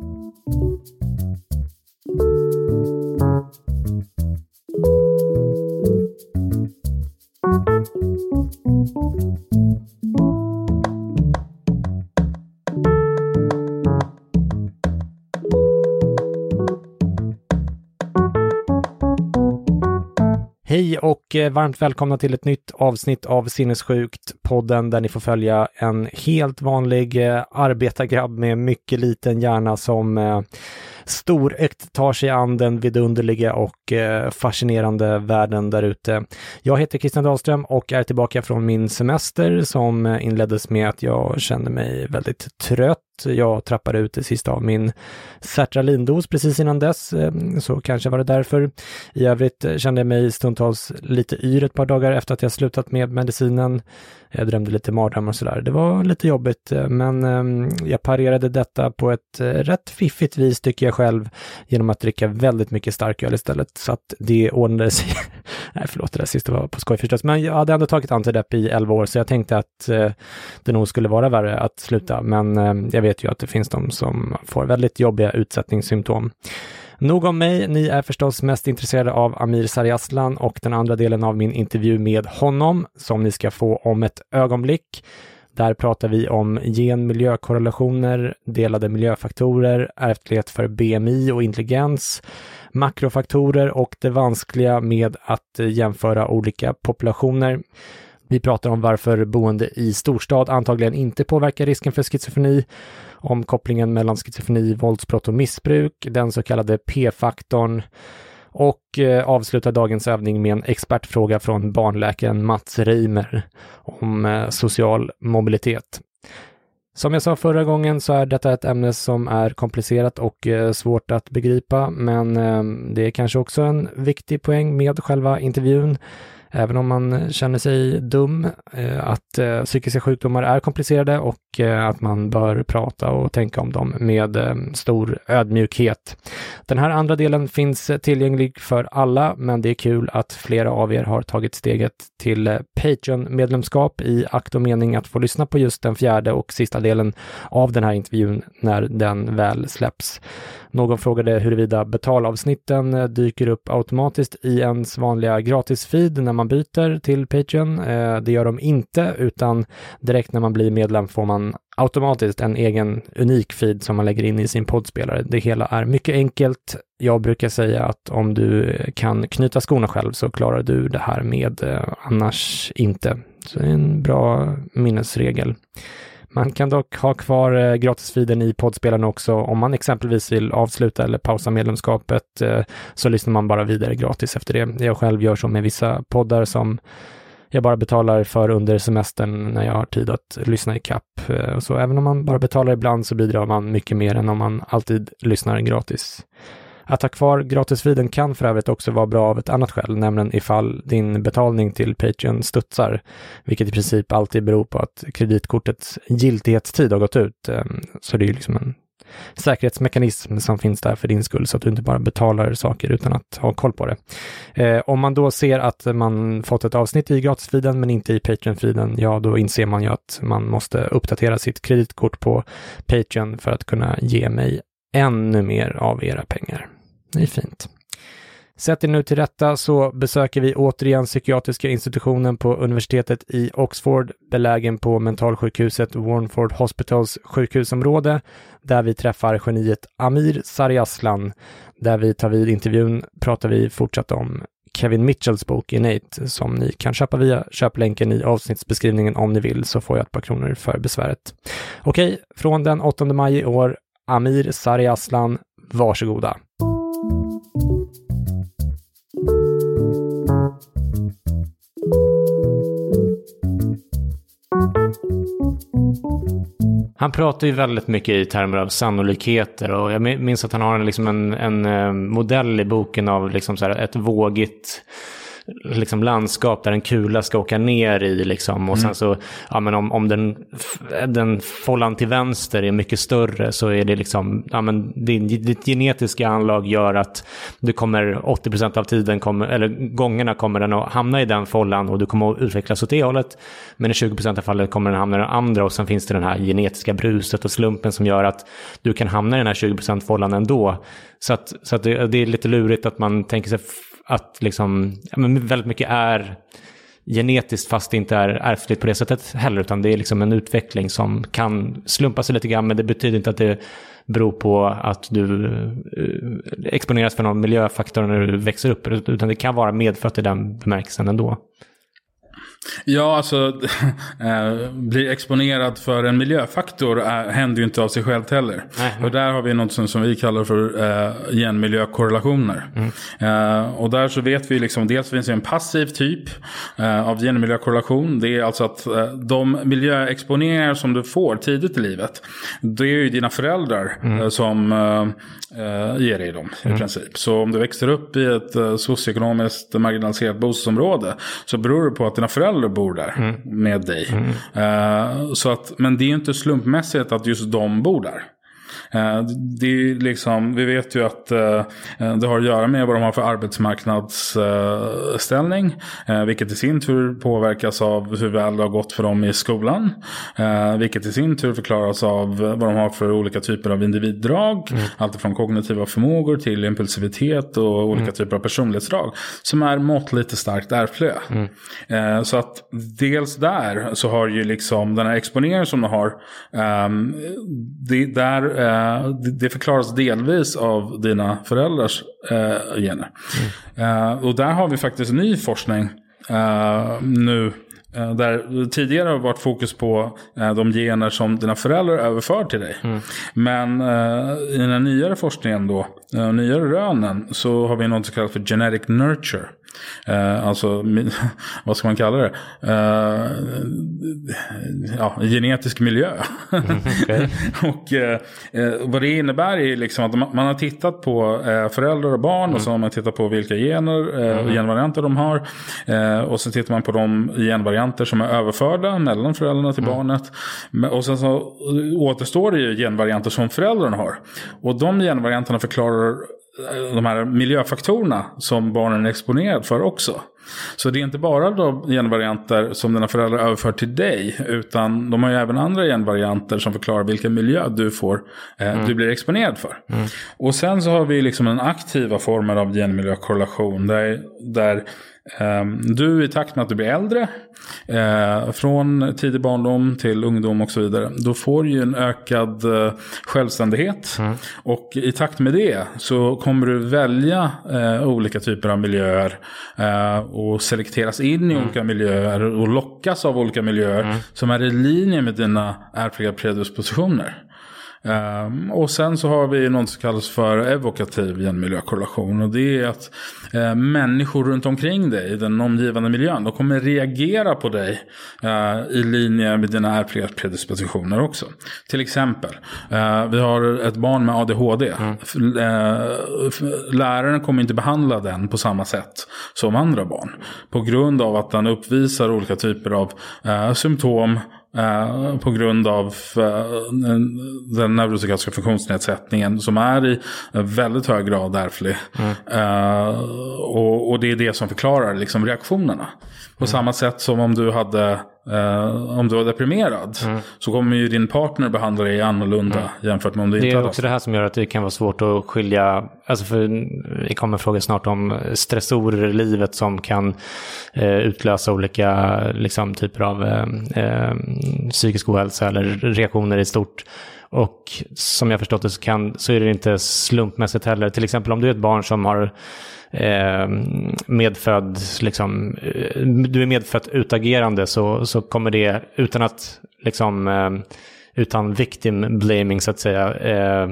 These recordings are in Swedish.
Thank you. Och eh, varmt välkomna till ett nytt avsnitt av Sinnessjukt, podden där ni får följa en helt vanlig eh, arbetargrabb med mycket liten hjärna som eh, storögt tar sig an den vidunderliga och eh, fascinerande världen där ute. Jag heter Christian Dahlström och är tillbaka från min semester som eh, inleddes med att jag kände mig väldigt trött jag trappade ut det sista av min sertralindos precis innan dess, eh, så kanske var det därför. I övrigt kände jag mig stundtals lite yr ett par dagar efter att jag slutat med medicinen. Jag drömde lite mardrömmar och sådär. Det var lite jobbigt, eh, men ehm, jag parerade detta på ett eh, rätt fiffigt vis tycker jag själv, genom att dricka väldigt mycket starköl istället. Så att det ordnade sig. Nej, förlåt, det där sista var på skoj förstås. Men jag hade ändå tagit antidepp i 11 år, så jag tänkte att eh, det nog skulle vara värre att sluta. Men ehm, jag vet ju att det finns de som får väldigt jobbiga utsättningssymptom. Nog om mig, ni är förstås mest intresserade av Amir Sariaslan och den andra delen av min intervju med honom som ni ska få om ett ögonblick. Där pratar vi om gen-miljökorrelationer, delade miljöfaktorer, ärftlighet för BMI och intelligens, makrofaktorer och det vanskliga med att jämföra olika populationer. Vi pratar om varför boende i storstad antagligen inte påverkar risken för schizofreni, om kopplingen mellan schizofreni, våldsbrott och missbruk, den så kallade P-faktorn och eh, avslutar dagens övning med en expertfråga från barnläkaren Mats Reimer om eh, social mobilitet. Som jag sa förra gången så är detta ett ämne som är komplicerat och eh, svårt att begripa, men eh, det är kanske också en viktig poäng med själva intervjun även om man känner sig dum, eh, att eh, psykiska sjukdomar är komplicerade och eh, att man bör prata och tänka om dem med stor ödmjukhet. Den här andra delen finns tillgänglig för alla, men det är kul att flera av er har tagit steget till Patreon-medlemskap i akt och mening att få lyssna på just den fjärde och sista delen av den här intervjun när den väl släpps. Någon frågade huruvida betalavsnitten eh, dyker upp automatiskt i ens vanliga gratisfeed när man byter till Patreon. Eh, det gör de inte, utan direkt när man blir medlem får man automatiskt en egen unik feed som man lägger in i sin poddspelare. Det hela är mycket enkelt. Jag brukar säga att om du kan knyta skorna själv så klarar du det här med, eh, annars inte. Så det är en bra minnesregel. Man kan dock ha kvar eh, gratisfiden i poddspelaren också om man exempelvis vill avsluta eller pausa medlemskapet eh, så lyssnar man bara vidare gratis efter det. Jag själv gör så med vissa poddar som jag bara betalar för under semestern när jag har tid att lyssna i kapp. Eh, så även om man bara betalar ibland så bidrar man mycket mer än om man alltid lyssnar gratis. Att ha kvar gratisfiden kan för övrigt också vara bra av ett annat skäl, nämligen ifall din betalning till Patreon studsar, vilket i princip alltid beror på att kreditkortets giltighetstid har gått ut. Ehm, så det är ju liksom en säkerhetsmekanism som finns där för din skull så att du inte bara betalar saker utan att ha koll på det. Eh, om man då ser att man fått ett avsnitt i gratisfiden men inte i Patreon-feeden, ja då inser man ju att man måste uppdatera sitt kreditkort på Patreon för att kunna ge mig ännu mer av era pengar. Det är fint. Sätt er nu till rätta så besöker vi återigen psykiatriska institutionen på universitetet i Oxford, belägen på mentalsjukhuset Warnford Hospitals sjukhusområde, där vi träffar geniet Amir Sariaslan. Där vi tar vid intervjun pratar vi fortsatt om Kevin Mitchells bok Innate som ni kan köpa via köplänken i avsnittsbeskrivningen om ni vill så får jag ett par kronor för besväret. Okej, från den 8 maj i år, Amir Sariaslan, varsågoda. Han pratar ju väldigt mycket i termer av sannolikheter och jag minns att han har liksom en, en eh, modell i boken av liksom så ett vågigt liksom landskap där en kula ska åka ner i. Liksom. Och mm. sen så, ja, men om, om den, den follan till vänster är mycket större så är det liksom, ja, men din, ditt genetiska anlag gör att du kommer 80% av tiden, kommer, eller gångerna kommer den att hamna i den follan och du kommer att utvecklas åt det hållet. Men i 20% av fallet kommer den hamna i den andra och sen finns det den här genetiska bruset och slumpen som gör att du kan hamna i den här 20% follan ändå. Så att, så att det, det är lite lurigt att man tänker sig att liksom, ja, men väldigt mycket är genetiskt fast det inte är ärftligt på det sättet heller, utan det är liksom en utveckling som kan slumpa sig lite grann, men det betyder inte att det beror på att du eh, exponeras för någon miljöfaktor när du växer upp, utan det kan vara medfött i den bemärkelsen ändå. Ja, alltså äh, bli exponerad för en miljöfaktor äh, händer ju inte av sig självt heller. Nej, och där har vi något som, som vi kallar för äh, genmiljökorrelationer. Mm. Äh, och där så vet vi liksom, dels finns det en passiv typ äh, av genmiljökorrelation. Det är alltså att de miljöexponeringar som du får tidigt i livet, det är ju dina föräldrar mm. som ger dig dem i mm. princip. Så om du växer upp i ett socioekonomiskt marginaliserat bostadsområde så beror det på att dina föräldrar föräldrar bor där mm. med dig. Mm. Uh, så att, men det är inte slumpmässigt att just de bor där. Eh, det är liksom, vi vet ju att eh, det har att göra med vad de har för arbetsmarknadsställning. Eh, vilket i sin tur påverkas av hur väl det har gått för dem i skolan. Vilket i sin tur förklaras av vad de har för olika typer av individdrag. Mm. Allt från kognitiva förmågor till impulsivitet och olika mm. typer av personlighetsdrag. Som är måttligt starkt ärftliga. Mm. Så att dels där så har ju liksom den här exponeringen som de har. Ehm, det, där det förklaras delvis av dina föräldrars eh, gener. Mm. Eh, och där har vi faktiskt ny forskning nu där tidigare har varit fokus på de gener som dina föräldrar överför till dig. Mm. Men i den nyare forskningen då, nyare rönen, så har vi något som kallas för genetic nurture. Eh, alltså, vad ska man kalla det? Eh, ja, genetisk miljö. Mm, och eh, vad det innebär är liksom att man, har tittat på föräldrar och barn mm. och så har man tittat på vilka gener och mm. genvarianter de har. och så tittar man på de genvarianter som är överförda mellan föräldrarna till mm. barnet. Och sen så återstår det ju genvarianter som föräldrarna har. Och de genvarianterna förklarar de här miljöfaktorerna som barnen är exponerade för också. Så det är inte bara de genvarianter som dina föräldrar överför till dig. Utan de har ju även andra genvarianter som förklarar vilken miljö du, får, eh, mm. du blir exponerad för. Mm. Och sen så har vi liksom den aktiva formen av genmiljökorrelation. Där, där Ehm, du i takt med att du blir äldre, eh, från tidig barndom till ungdom och så vidare, då får du ju en ökad eh, självständighet. Mm. Och i takt med det så kommer du välja eh, olika typer av miljöer och selekteras in i mm. olika miljöer och lockas av olika miljöer mm. som är i linje med dina ärftliga predispositioner. Um, och sen så har vi något som kallas för evokativ genmiljökorrelation. Och det är att uh, människor runt omkring dig, i den omgivande miljön, de kommer reagera på dig uh, i linje med dina ärftliga predispositioner också. Till exempel, uh, vi har ett barn med ADHD. Mm. läraren kommer inte behandla den på samma sätt som andra barn. På grund av att den uppvisar olika typer av symptom Uh, på grund av uh, den neuropsykiatriska funktionsnedsättningen som är i väldigt hög grad ärftlig. Mm. Uh, och, och, det är det som förklarar liksom, reaktionerna. På mm. samma sätt som om du hade Uh, om du var deprimerad mm. så kommer ju din partner behandla dig annorlunda mm. jämfört med om du inte hade Det är också det här som gör att det kan vara svårt att skilja, alltså för vi kommer fråga snart om stressorer i livet som kan uh, utlösa olika liksom, typer av uh, psykisk ohälsa eller reaktioner i stort. Och som jag förstått det så, kan, så är det inte slumpmässigt heller. Till exempel om du är ett barn som har eh, medfödd, liksom, eh, du är medfött utagerande så, så kommer det utan att, liksom, eh, utan victim blaming så att säga, eh,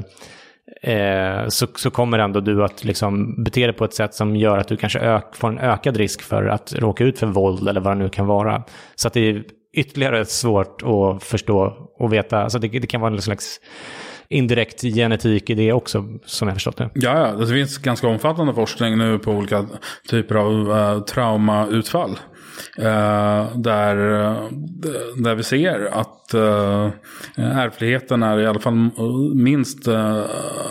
eh, så, så kommer ändå du att liksom bete dig på ett sätt som gör att du kanske ök, får en ökad risk för att råka ut för våld eller vad det nu kan vara. Så att det är ytterligare svårt att förstå och veta. så det, det kan vara en slags indirekt genetik i det också, som jag förstått det. Ja, det finns ganska omfattande forskning nu på olika typer av uh, traumautfall. Uh, där, där vi ser att uh, ärftligheten är i alla fall minst uh,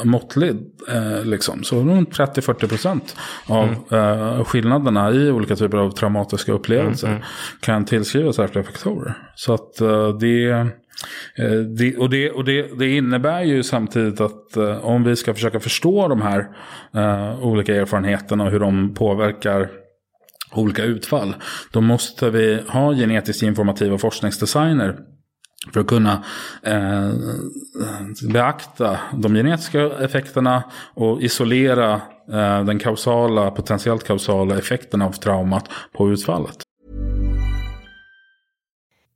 måttlig. Uh, liksom. Så runt 30-40 procent av mm. skillnaderna i olika typer av traumatiska upplevelser mm, mm. kan tillskrivas ärftliga faktorer. Så att det Eh, det, och det, och det, det, innebär ju samtidigt att eh, om vi ska försöka förstå de här eh, olika erfarenheterna och hur de påverkar olika utfall. Då måste vi ha genetiskt informativa forskningsdesigner för att kunna eh, beakta de genetiska effekterna och isolera eh, den kausala, potentiellt kausala effekten av traumat på utfallet.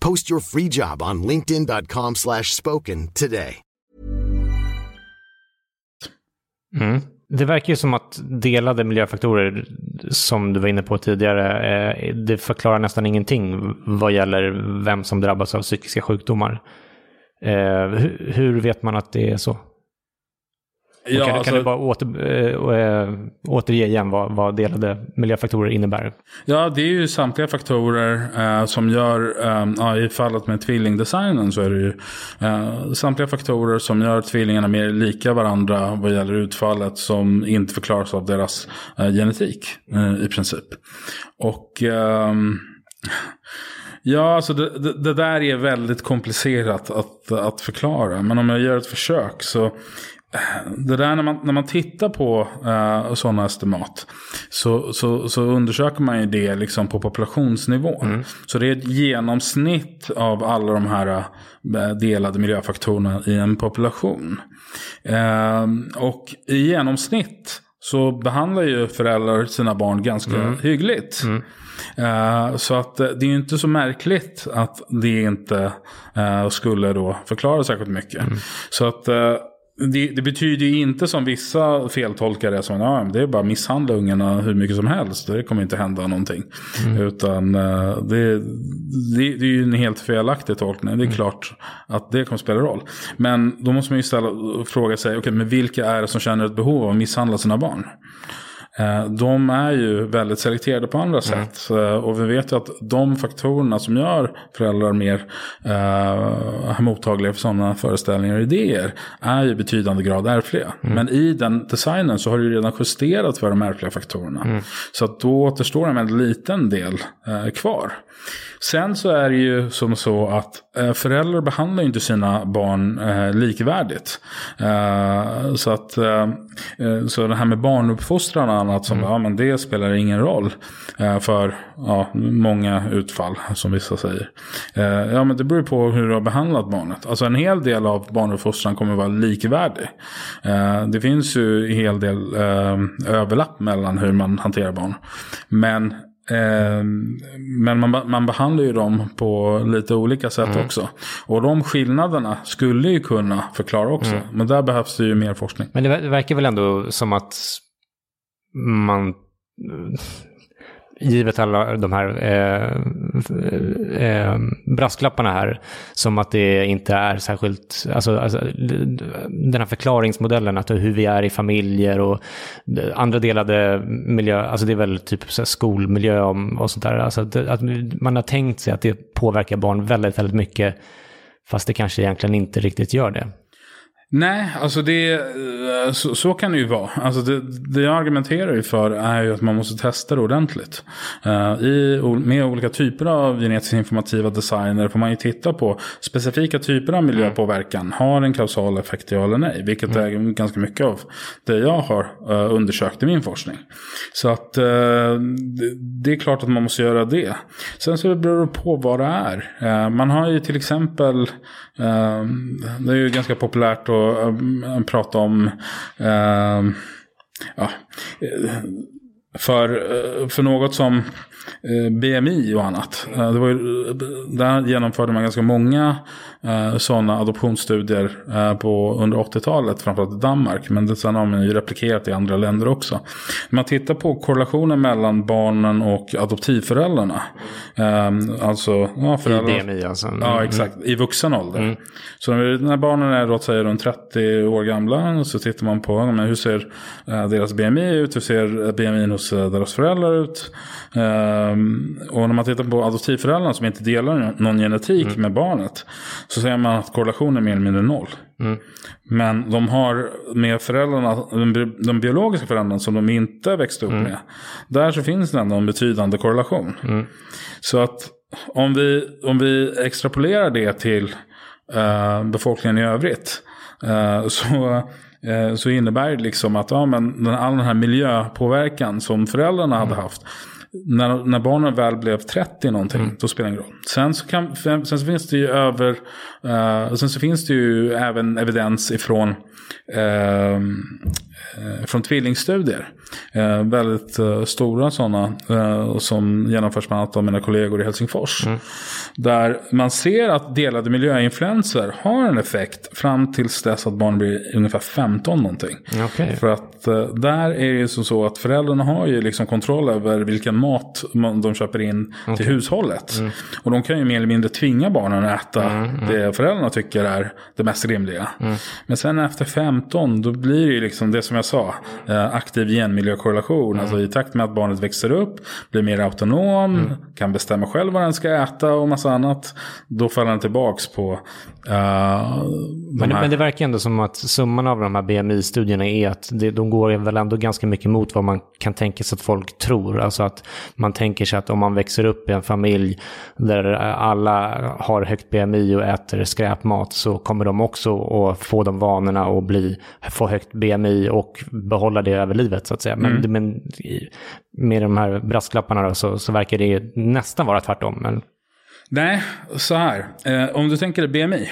Post your free job on linkedin.com spoken today. Mm. Det verkar ju som att delade miljöfaktorer, som du var inne på tidigare, eh, det förklarar nästan ingenting vad gäller vem som drabbas av psykiska sjukdomar. Eh, hur vet man att det är så? Ja, kan, alltså, kan, du bara åter, äh, återge igen vad, vad, delade miljöfaktorer innebär? Ja, det är ju samtliga faktorer äh, som gör, äh, i fallet med tvillingdesignen så är det ju samtliga faktorer som gör tvillingarna mer lika varandra vad gäller utfallet som inte förklaras av deras genetik i princip. Och ehm, Ja, alltså det, det, det, där är väldigt komplicerat att, att förklara. Men om jag gör ett försök så det där när man, när man tittar på uh, sådana estimat så, så, så undersöker man ju det liksom på populationsnivå. Mm. Så det är ett genomsnitt av alla de här uh, delade miljöfaktorerna i en population. Uh, och i genomsnitt så behandlar ju föräldrar sina barn ganska mm. hyggligt. Mm. Uh, så att det är ju inte så märkligt att det inte uh, skulle då förklara särskilt mycket. Mm. Så att uh, det, det, betyder ju inte som vissa feltolkar det som ja, det är bara misshandla ungarna hur mycket som helst. Det kommer inte hända någonting. Mm. Utan uh, det, det, det, är ju en helt felaktig tolkning. Det är mm. klart att det kommer spela roll. Men då måste man ju ställa, fråga sig, okay, men vilka är det som känner ett behov av att misshandla sina barn? Eh, de är ju väldigt selekterade på andra mm. sätt. Eh, och vi vet ju att de faktorerna som gör föräldrar mer eh, mottagliga för sådana föreställningar och idéer är ju i betydande grad ärftliga. Mm. Men i den designen så har du redan justerat för de ärftliga faktorerna. Mm. Så att då återstår en väldigt liten del eh, kvar. Sen så är det ju som så att eh, föräldrar behandlar inte sina barn eh, likvärdigt. Eh, så att så det här med barnuppfostran annat som mm. ja, men det spelar ingen roll eh, för ja, många utfall som vissa säger. ja men det beror på hur du har behandlat barnet. Alltså en hel del av barnuppfostran kommer vara likvärdig. det finns ju en hel del överlapp mellan hur man hanterar barn. Men Eh, men man, man behandlar ju dem på lite olika sätt mm. också. Och de skillnaderna skulle ju kunna förklara också. Mm. Men där behövs det ju mer forskning. Men det verkar väl ändå som att man givet alla de här eh, eh, brasklapparna här, som att det inte är särskilt, alltså, alltså, den här förklaringsmodellen, att hur vi är i familjer och andra delade miljö, alltså det är väl typ så skolmiljö och sånt där, alltså att, att man har tänkt sig att det påverkar barn väldigt, väldigt mycket, fast det kanske egentligen inte riktigt gör det. Nej, alltså det, eh, så, så, kan det ju vara. Alltså det, det jag argumenterar ju för är ju att man måste testa det ordentligt. Uh, i, med olika typer av genetiskt informativa designer får man ju titta på specifika typer av miljöpåverkan. Har en kausal effekt, ja eller nej? Vilket mm. är ganska mycket av det jag har uh, undersökt i min forskning. Så att uh, det, det, är klart att man måste göra det. Sen så beror det på vad det är. man har ju till exempel, Ehm, det är ju ganska populärt att ehm, prata om ehm, ja, för, för något som BMI och annat. Det var ju, där genomförde man ganska många eh, sådana adoptionsstudier eh, på, under 80-talet, framförallt i Danmark. Men det, sen har man ju replikerat i andra länder också. Man tittar på korrelationen mellan barnen och adoptivföräldrarna. Eh, alltså, ja, föräldrar, I BMI alltså? Mm. Ja, exakt. I vuxen ålder. Mm. Så när, när barnen är låt säga runt 30 år gamla så tittar man på hur ser eh, deras BMI ut, hur ser BMI hos eh, deras föräldrar ut. Um, och när man tittar på adoptivföräldrarna som inte delar någon genetik mm. med barnet så säger man att korrelationen är mer eller mindre noll. Mm. Men de har med föräldrarna, de biologiska föräldrarna som de inte växte upp mm. med. Där så finns det ändå en betydande korrelation. Mm. Så att om vi, om vi extrapolerar det till uh, befolkningen i övrigt. Uh, så, så innebär det liksom att ja, men all den här miljöpåverkan som föräldrarna hade mm. haft när, när barnen väl blev 30 någonting, mm. då spelar det ingen roll. Sen så, kan, sen så finns det ju över, uh, sen så finns det ju även evidens ifrån uh, från tvillingstudier. Eh, väldigt eh, stora sådana eh, som genomförs bland annat av mina kollegor i Helsingfors. Mm. Där man ser att delade miljöinfluenser har en effekt fram tills dess att barn blir ungefär 15 någonting. Okay. För att eh, där är det ju så att föräldrarna har ju liksom kontroll över vilken mat de köper in okay. till hushållet. Mm. Och de kan ju mer eller mindre tvinga barnen att äta mm, mm. det föräldrarna tycker är det mest rimliga. Mm. Men sen efter 15 då blir det ju liksom det som jag sa, eh, aktiv genmiljökorrelation. Mm. Alltså i takt med att barnet växer upp, blir mer autonom, mm. kan bestämma själv vad den ska äta och massa annat. Då faller den tillbaks på uh, men, men, det verkar ändå som att summan av de här BMI-studierna är att det, de går väl ändå ganska mycket emot vad man kan tänka sig att folk tror. Alltså att man tänker sig att om man växer upp i en familj där alla har högt BMI och äter skräpmat så kommer de också att få de vanorna och bli, få högt BMI och behålla det över livet så att säga. Men, mm. men med de här brasklapparna då, så, så verkar det nästan vara tvärtom. Men... Nej, så här. Eh, om du tänker dig BMI.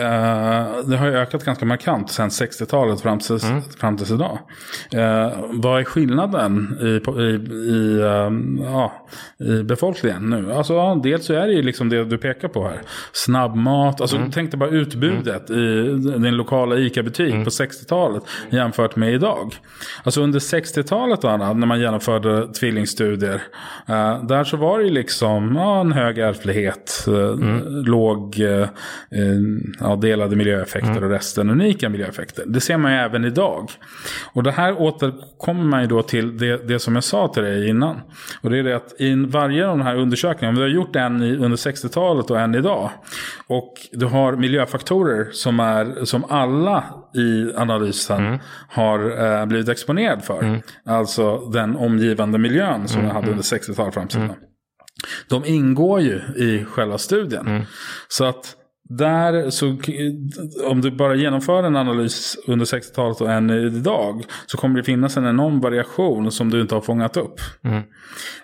Uh, det har ju ökat ganska markant sedan 60-talet fram, till, mm. fram tills idag. Uh, vad är skillnaden i, i, i, uh, ja, i befolkningen nu? Alltså, ja, dels så är det ju liksom det du pekar på här. Snabbmat, alltså mm. tänk dig bara utbudet mm. i din lokala ICA-butik mm. på 60-talet jämfört med idag. Alltså under 60-talet Anna, när man genomförde tvillingstudier. där så var det ju liksom ja, en hög ärftlighet, mm. låg ja, delade miljöeffekter mm. och resten unika miljöeffekter. Det ser man ju även idag. Och det här återkommer man ju då till det, det som jag sa till dig innan. Och det är det att i varje av de här undersökningarna, vi har gjort en under 60-talet och en idag. Och du har miljöfaktorer som, är, som alla i analysen mm. har eh, blivit exponerad för. Mm. Alltså den omgivande miljön som mm. jag hade under 60-talet framsidan. Mm. De ingår ju i själva studien. Mm. Så att där, så om du bara genomför en analys under 60-talet och än idag. Så kommer det finnas en enorm variation som du inte har fångat upp. Mm.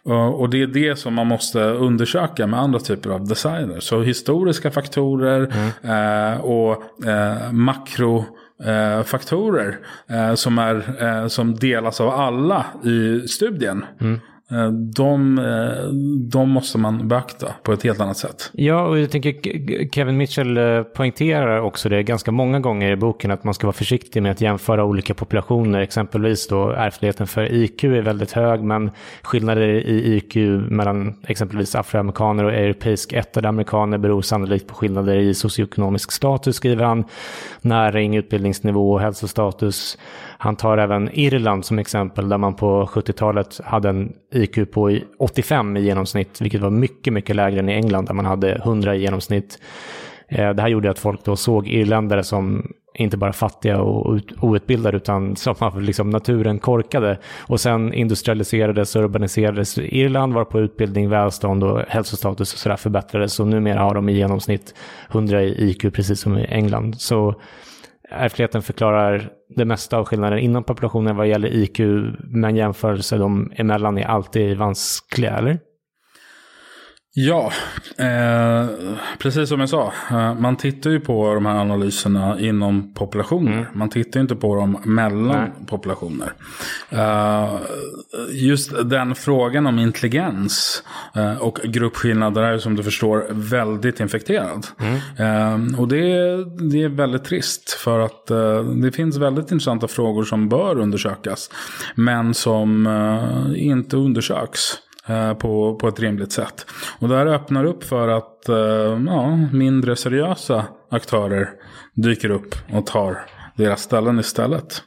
Och, och, det är det som man måste undersöka med andra typer av designer. Så historiska faktorer mm. eh, och eh, makro eh, faktorer eh, som, är, eh, som delas av alla i studien. Mm. Eh, de, eh, de måste man beakta på ett helt annat sätt. Ja, och jag tänker Kevin Mitchell eh, poängterar också det ganska många gånger i boken att man ska vara försiktig med att jämföra olika populationer. Exempelvis då ärftligheten för IQ är väldigt hög men skillnader i IQ mellan exempelvis afroamerikaner och europeisk ättade amerikaner beror sannolikt på skillnader i socioekonomisk status skriver han. Näring, utbildningsnivå, hälsostatus. Han tar även Irland som exempel där man på 70-talet hade en IQ på 85 i genomsnitt, vilket var mycket, mycket lägre än i England där man hade 100 i genomsnitt. Eh, det här gjorde att folk då såg irländare som inte bara fattiga och outbildade utan som av liksom naturen korkade. Och sen industrialiserades och urbaniserades. Irland var på utbildning, välstånd och hälsostatus och sådär förbättrades och numera har de i genomsnitt 100 i IQ precis som i England. Så ärftligheten förklarar det mesta av skillnaden inom populationen vad gäller IQ, men jämförelser dem emellan är alltid vanskliga, eller? Ja, eh, precis som jag sa. Eh, man tittar ju på de här analyserna inom populationer. Mm. Man tittar inte på dem mellan Nej. populationer. Eh, just den frågan om intelligens eh, och gruppskillnader är som du förstår väldigt infekterad. Mm. Eh, och det, det är väldigt trist för att eh, det finns väldigt intressanta frågor som bör undersökas. Men som inte undersöks. Eh, på, på ett rimligt sätt. Och det här öppnar upp för att eh, ja, mindre seriösa aktörer dyker upp och tar deras ställen istället.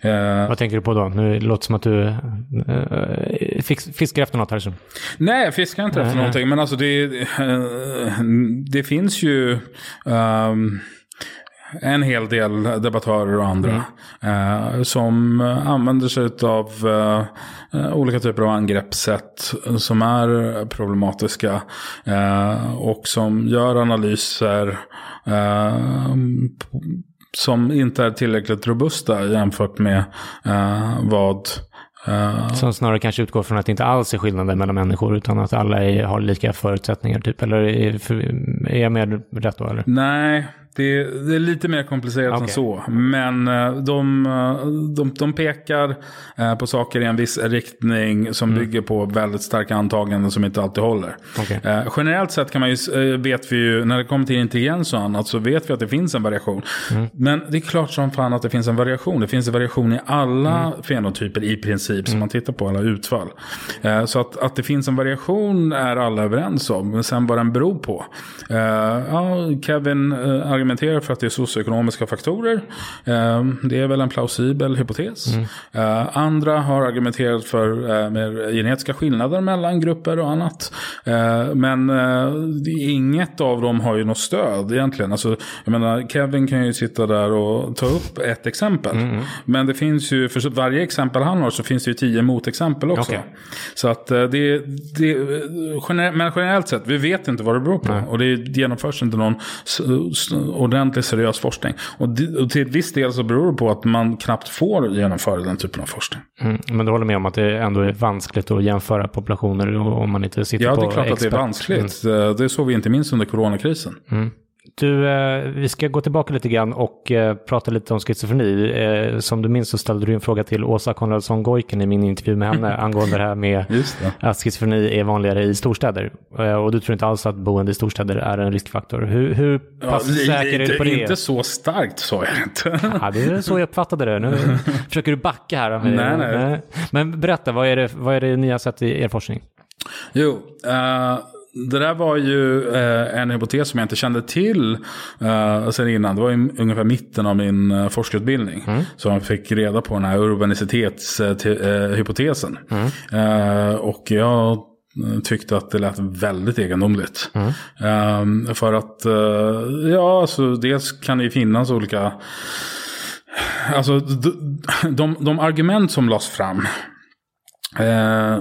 Eh, Vad tänker du på då? Nu låter det som att du eh, fiskar efter något här. Så. Nej, jag fiskar inte efter någonting. Men alltså det, eh, det finns ju... Um, en hel del debattörer och andra. Mm. Eh, som använder sig av eh, olika typer av angreppssätt som är problematiska. Eh, och som gör analyser eh, som inte är tillräckligt robusta jämfört med eh, vad Uh, som snarare kanske utgår från att det inte alls är skillnader mellan människor utan att alla är, har lika förutsättningar typ. Eller är, är jag med rätt då eller? Nej, det är, det är, lite mer komplicerat okay. än så. Men eh, de, eh, de, de pekar eh, på saker i en viss riktning som mm. bygger på väldigt starka antaganden som inte alltid håller. Okay. Generellt sett kan man ju, vet vi ju, när det kommer till intelligens och annat, så vet vi att det finns en variation. Mm. Men det är klart som fan att det finns en variation. Det finns en variation i alla mm. fenotyper i princip, som mm. man tittar på alla utfall. Så att, att det finns en variation är alla överens om. Men sen vad den beror på. Ja, Kevin argumenterar för att det är socioekonomiska faktorer. Ehm, det är väl en plausibel hypotes. Mm. Eh, andra har argumenterat för eh, mer genetiska skillnader mellan grupper och annat. Eh, men inget av dem har ju något stöd egentligen. Alltså, jag menar, Kevin kan ju sitta där och ta upp ett exempel. Mm. Men det finns ju, för varje exempel han har så finns det ju tio motexempel också. Okay. Så att det, det men generellt sett, vi vet inte vad det beror på. Nej. Och det genomförs inte någon ordentlig seriös forskning. Och, och till viss del så beror det på att man knappt får genomföra den typen av forskning. Mm, men du håller med om att det ändå är vanskligt att jämföra populationer om man inte sitter på Ja, det är klart expert. att det är vanskligt. Mm. Det såg vi inte minst under coronakrisen. Mm. Du, eh, vi ska gå tillbaka lite grann och eh, prata lite om schizofreni. Eh, som du minns så ställde du en fråga till Åsa Konradsson Gojken i min intervju med henne angående det här med det. att schizofreni är vanligare i storstäder. Eh, och du tror inte alls att boende i storstäder är en riskfaktor. Hur, hur pass ja, säker är du på det? Inte så starkt sa jag inte. ja, det är så jag uppfattade det. Nu försöker du backa här. Nej, nej. Men berätta, vad är, det, vad är det ni har sett i er forskning? Jo, uh det där var ju eh, en hypotes som jag inte kände till eh, sen innan. Det var ju ungefär mitten av min eh, forskarutbildning. Mm. Så jag fick reda på den här urbanicitetshypotesen. Mm. Eh, och jag tyckte att det lät väldigt egendomligt. Mm. Um, för att, ja, alltså dels kan det ju finnas olika... Alltså, de, de, de argument som lades fram Eh,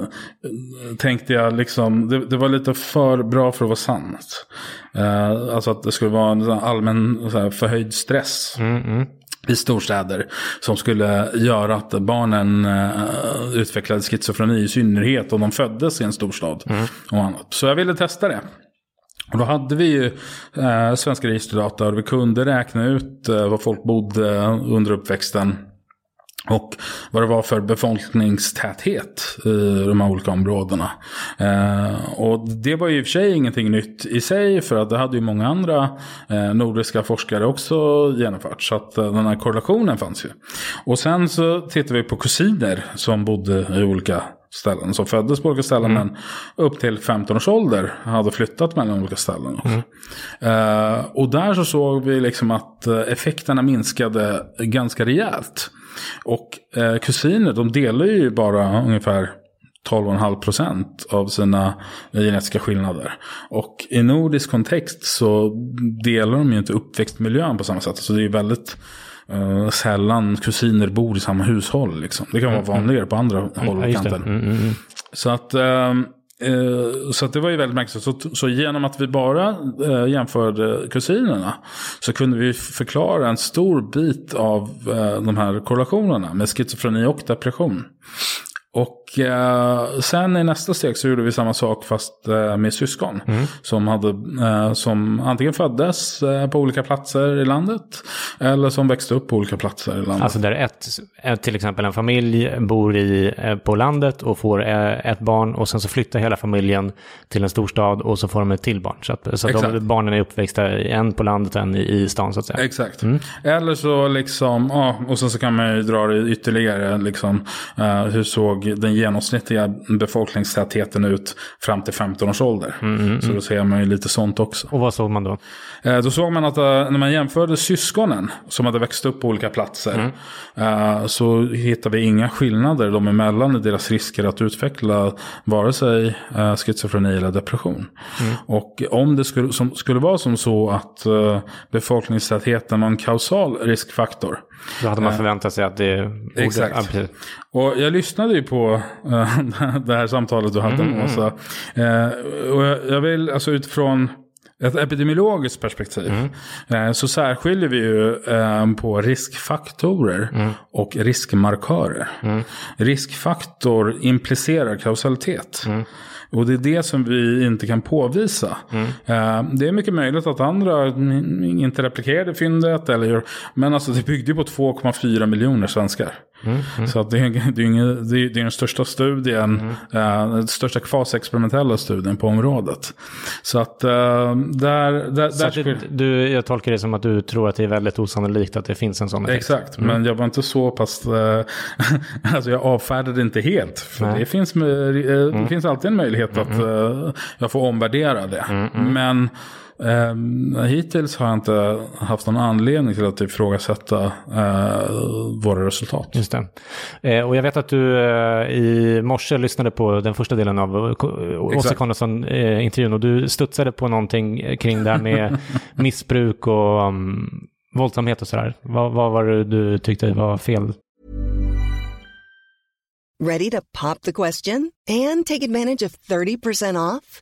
tänkte jag liksom, det, det, var lite för bra för att vara sant. Eh, alltså att det skulle vara en allmän här, förhöjd stress. Mm, mm. I storstäder. Som skulle göra att barnen uh, utvecklade schizofreni i synnerhet. Om de föddes i en storstad. Mm. Och annat. Så jag ville testa det. Och då hade vi ju uh, svenska registerdata. Och vi kunde räkna ut uh, var folk bodde under uppväxten. Och vad det var för befolkningstäthet i de här olika områdena. Eh, och det var ju i och för sig ingenting nytt i sig. För att det hade ju många andra eh, nordiska forskare också genomfört. Så att eh, den här korrelationen fanns ju. Och sen så tittade vi på kusiner som bodde i olika ställen. Som föddes på olika ställen mm. men upp till 15 års ålder hade flyttat mellan olika ställen. Mm. Uh, och där så såg vi liksom att effekterna minskade ganska rejält. Och uh, kusiner de delar ju bara ungefär 12,5 procent av sina genetiska skillnader. Och i nordisk kontext så delar de ju inte uppväxtmiljön på samma sätt. Så det är väldigt eh, sällan kusiner bor i samma hushåll. Liksom. Det kan vara vanligare på andra håll Ja, och kanter. Mm, mm, mm. Så att, eh, Eh, så att det var ju väldigt märkligt. Så, så genom att vi bara eh, jämförde kusinerna så kunde vi förklara en stor bit av eh, de här korrelationerna med schizofreni och depression. Och eh, sen i nästa steg så gjorde vi samma sak fast eh, med syskon. Som, hade, eh, som antingen föddes på olika platser i landet. Eller som växte upp på olika platser i landet. Alltså där ett, ett, till exempel en familj bor i, på landet och får ett barn och sen så flyttar hela familjen till en storstad och så får de ett till barn. Så att, så att de, barnen är uppväxta en på landet och en i, i stan så att säga. Exakt. Eller så liksom, ja, och sen så kan man ju dra det ytterligare. Liksom, hur såg den genomsnittliga befolkningstätheten ut fram till 15 års ålder? Så då ser man ju lite sånt också. Och vad såg man då? Eh, Då såg man att eh, när man jämförde syskonen som hade växt upp på olika platser eh, så hittade vi inga skillnader dem emellan i deras risker att utveckla vare sig eh, schizofreni eller depression. Och om det skulle, som, skulle vara som så att befolkningstätheten var en kausal riskfaktor Då hade man förväntat sig att det borde... Exakt. Ja, och jag lyssnade ju på eh, det här samtalet du hade med Åsa. Eh, och jag, vill, alltså utifrån ett epidemiologiskt perspektiv, eh, så särskiljer vi ju eh, på riskfaktorer och riskmarkörer. Riskfaktor implicerar kausalitet. Och det är det som vi inte kan påvisa. Eh, det är mycket möjligt att andra inte replikerade fyndet. Eller men alltså det byggde ju på 2,4 miljoner svenskar. Så att det, är, det, är ingen, det, är, det är den största studien, eh, den största kvasexperimentella studien på området. Så att eh, där... där, Så där att det, du, jag tolkar det som att du tror att det är väldigt osannolikt att det finns en sån effekt. Exakt, men jag var inte så pass... eh, alltså jag avfärdade inte helt. För Nej. det finns, eh, det finns alltid en möjlighet att eh, jag får omvärdera det. Men eh, hittills har jag inte haft någon anledning till att ifrågasätta eh, våra resultat. Just det. Eh, och jag vet att du eh, i morse lyssnade på den första delen av eh, Åsa. Conradsson-intervjun och du studsade på någonting kring det här med missbruk och um, våldsamhet och sådär. Vad, vad var det du tyckte var fel? Ready to pop the question and take advantage of 30% off?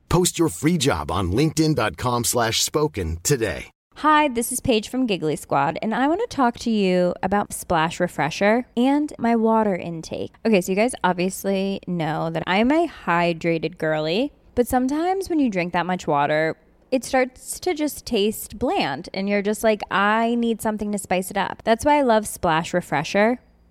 Post your free job on linkedin.com slash spoken today. Hi, this is Paige from Giggly Squad, and I want to talk to you about Splash Refresher and my water intake. Okay, so you guys obviously know that I'm a hydrated girly, but sometimes when you drink that much water, it starts to just taste bland, and you're just like, I need something to spice it up. That's why I love Splash Refresher.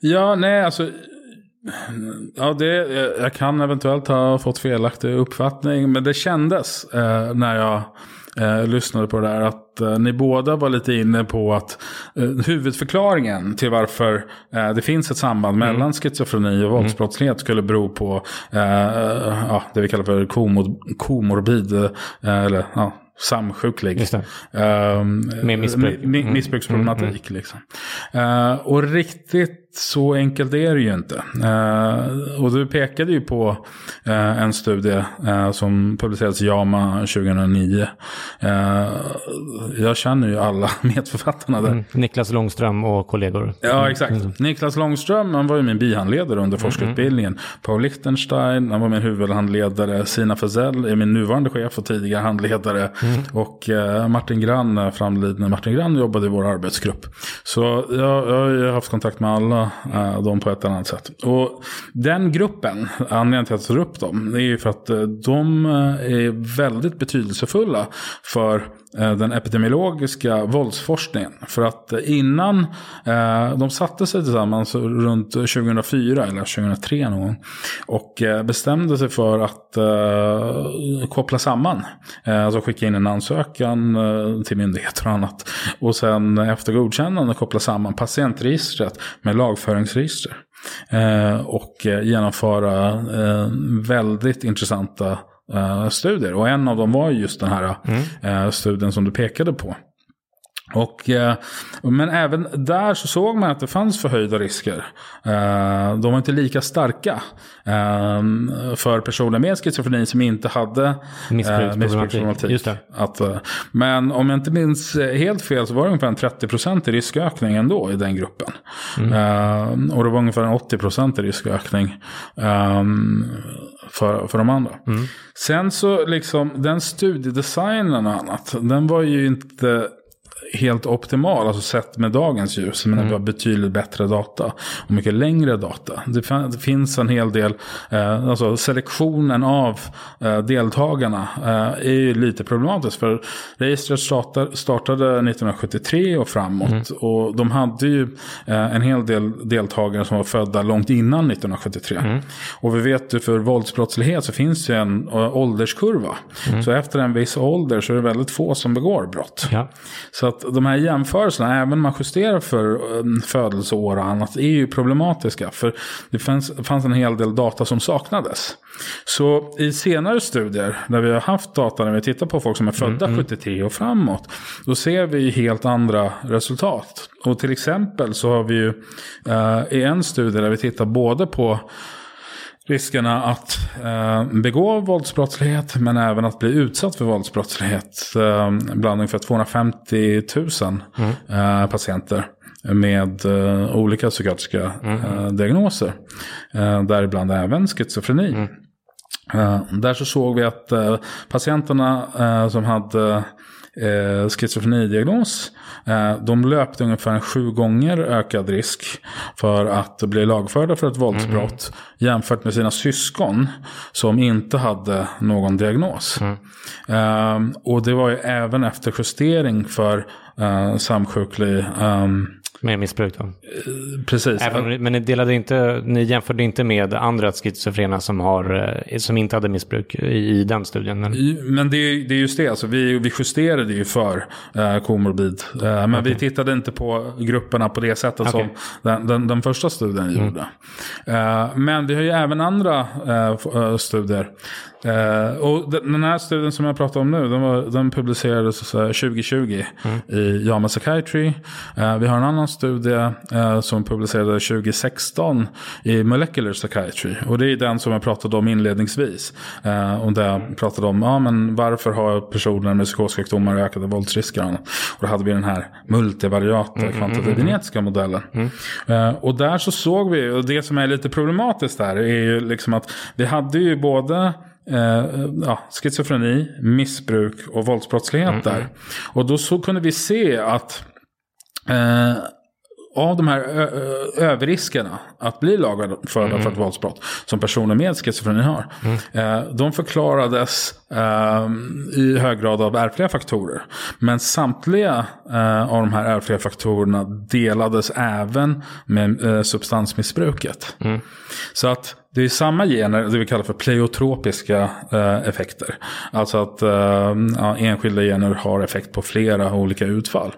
Ja, nej, alltså. Ja, det, jag kan eventuellt ha fått felaktig uppfattning. Men det kändes eh, när jag eh, lyssnade på det där att eh, ni båda var lite inne på att eh, huvudförklaringen till varför eh, det finns ett samband mellan schizofreni och våldsbrottslighet skulle bero på eh, ja, det vi kallar för komor, komorbid, eh, eller ja, samsjuklig. Ehm, Med missbruk. mi- mi- Mm. missbruksproblematik. Liksom. Eh, och riktigt så enkelt är det ju inte. Eh, och du pekade ju på eh, en studie eh, som publicerades i JAMA 2009. Eh, jag känner ju alla medförfattarna där. Mm. Niklas Långström och kollegor. Ja, exakt. Mm. Niklas Långström, han var ju min bihandledare under forskarutbildningen. Mm. Paul Lichtenstein, han var min huvudhandledare. Sina Fazell är min nuvarande chef och tidigare handledare. Mm. Och eh, Martin Grann, framlidne Martin Grann, jobbade i vår arbetsgrupp. Så jag, jag har haft kontakt med alla eh, dem på ett eller annat sätt. Och den gruppen, anledningen till att jag tar upp dem, det är ju för att eh, de eh, är väldigt betydelsefulla för eh, den epidemiologiska våldsforskningen. För att innan de satte sig tillsammans runt 2004 eller 2003 någon gång och bestämde sig för att koppla samman. Alltså skicka in en ansökan till myndigheter och annat. Och sen efter godkännande koppla samman patientregistret med lag Eh, och eh, genomföra eh, väldigt intressanta studier. Och en av dem var just den här mm. Studien som du pekade på. Och, eh, men även där så såg man att det fanns förhöjda risker. Eh, de var inte lika starka eh, för personer med schizofreni som inte hade missbruksproblematik. Att, men om jag inte minns helt fel så var det ungefär en 30% i riskökning ändå i den gruppen. Mm. och det var ungefär en 80% i riskökning för, för de andra. Mm. Sen så liksom den studiedesignen och annat, den var ju inte helt optimal, alltså sett med dagens ljus. Men mm. vi har betydligt bättre data och mycket längre data. Det, finns en hel del, eh, alltså selektionen av eh, deltagarna eh, är ju lite problematisk. För registret startar, startade 1973 och framåt. Mm. Och de hade ju eh, en hel del deltagare som var födda långt innan 1973. Mm. Och vi vet ju för våldsbrottslighet så finns det en uh, ålderskurva. Mm. Så efter en viss ålder så är det väldigt få som begår brott. Ja. Så att de här jämförelserna, även om man justerar för um, födelseår och annat, är ju problematiska. För det fanns, fanns en hel del data som saknades. Så i senare studier, där vi har haft data när vi tittar på folk som är födda mm, 73 mm. och framåt, då ser vi helt andra resultat. Och till exempel så har vi ju uh, i en studie där vi tittar både på riskerna att eh, begå våldsbrottslighet men även att bli utsatt för våldsbrottslighet eh, bland ungefär 250 000 mm. eh, patienter med eh, olika psykiatriska mm. eh, diagnoser. Däribland även schizofreni. Mm. Där så såg vi att patienterna som hade eh, schizofrenidiagnos. Eh, de löpte ungefär en sju gånger ökad risk för att bli lagförda för ett våldsbrott mm. jämfört med sina syskon som inte hade någon diagnos. Mm. Eh, och det var ju även efter justering för eh, samsjuklig um, med missbruk då? Precis. Även, men ni, delade inte, ni jämförde inte med andra schizofrena som, har, eh, som inte hade missbruk i, i den studien? Men, men det, är, det är just det, alltså, vi, vi justerade ju för eh, komorbid. Eh, men okay. vi tittade inte på grupperna på det sättet okay. som den, den, den, första studien mm. gjorde. Eh, men vi har ju även andra eh, eh studier Uh, och den här studien som jag pratar om nu, den, var, den publicerades 2020 mm. i JAMA Psychiatry. Uh, vi har en annan studie uh, som publicerades 2016 i Molecular Psychiatry. Och det är den som jag pratade om inledningsvis. och där jag pratade om ja, men varför har personer med psykossjukdomar ökade våldsrisker. Och då hade vi den här multivariata mm, kvantitativa mm, genetiska modellen. Mm. och där så såg vi, och det som är lite problematiskt där är ju liksom att vi hade ju både eh, ja, schizofreni, missbruk och våldsbrottslighet mm. där. Och då så kunde vi se att eh, av de här överriskerna att bli lagförda mm. för ett våldsbrott som personer med schizofreni har. Mm. Eh, de förklarades eh, i hög grad av ärftliga faktorer. Men samtliga eh, av de här ärftliga faktorerna delades även med eh, substansmissbruket. Mm. Så att det är samma gener, det vi kallar för pleiotropiska eh, effekter. Alltså att eh, ja, enskilda gener har effekt på flera olika utfall.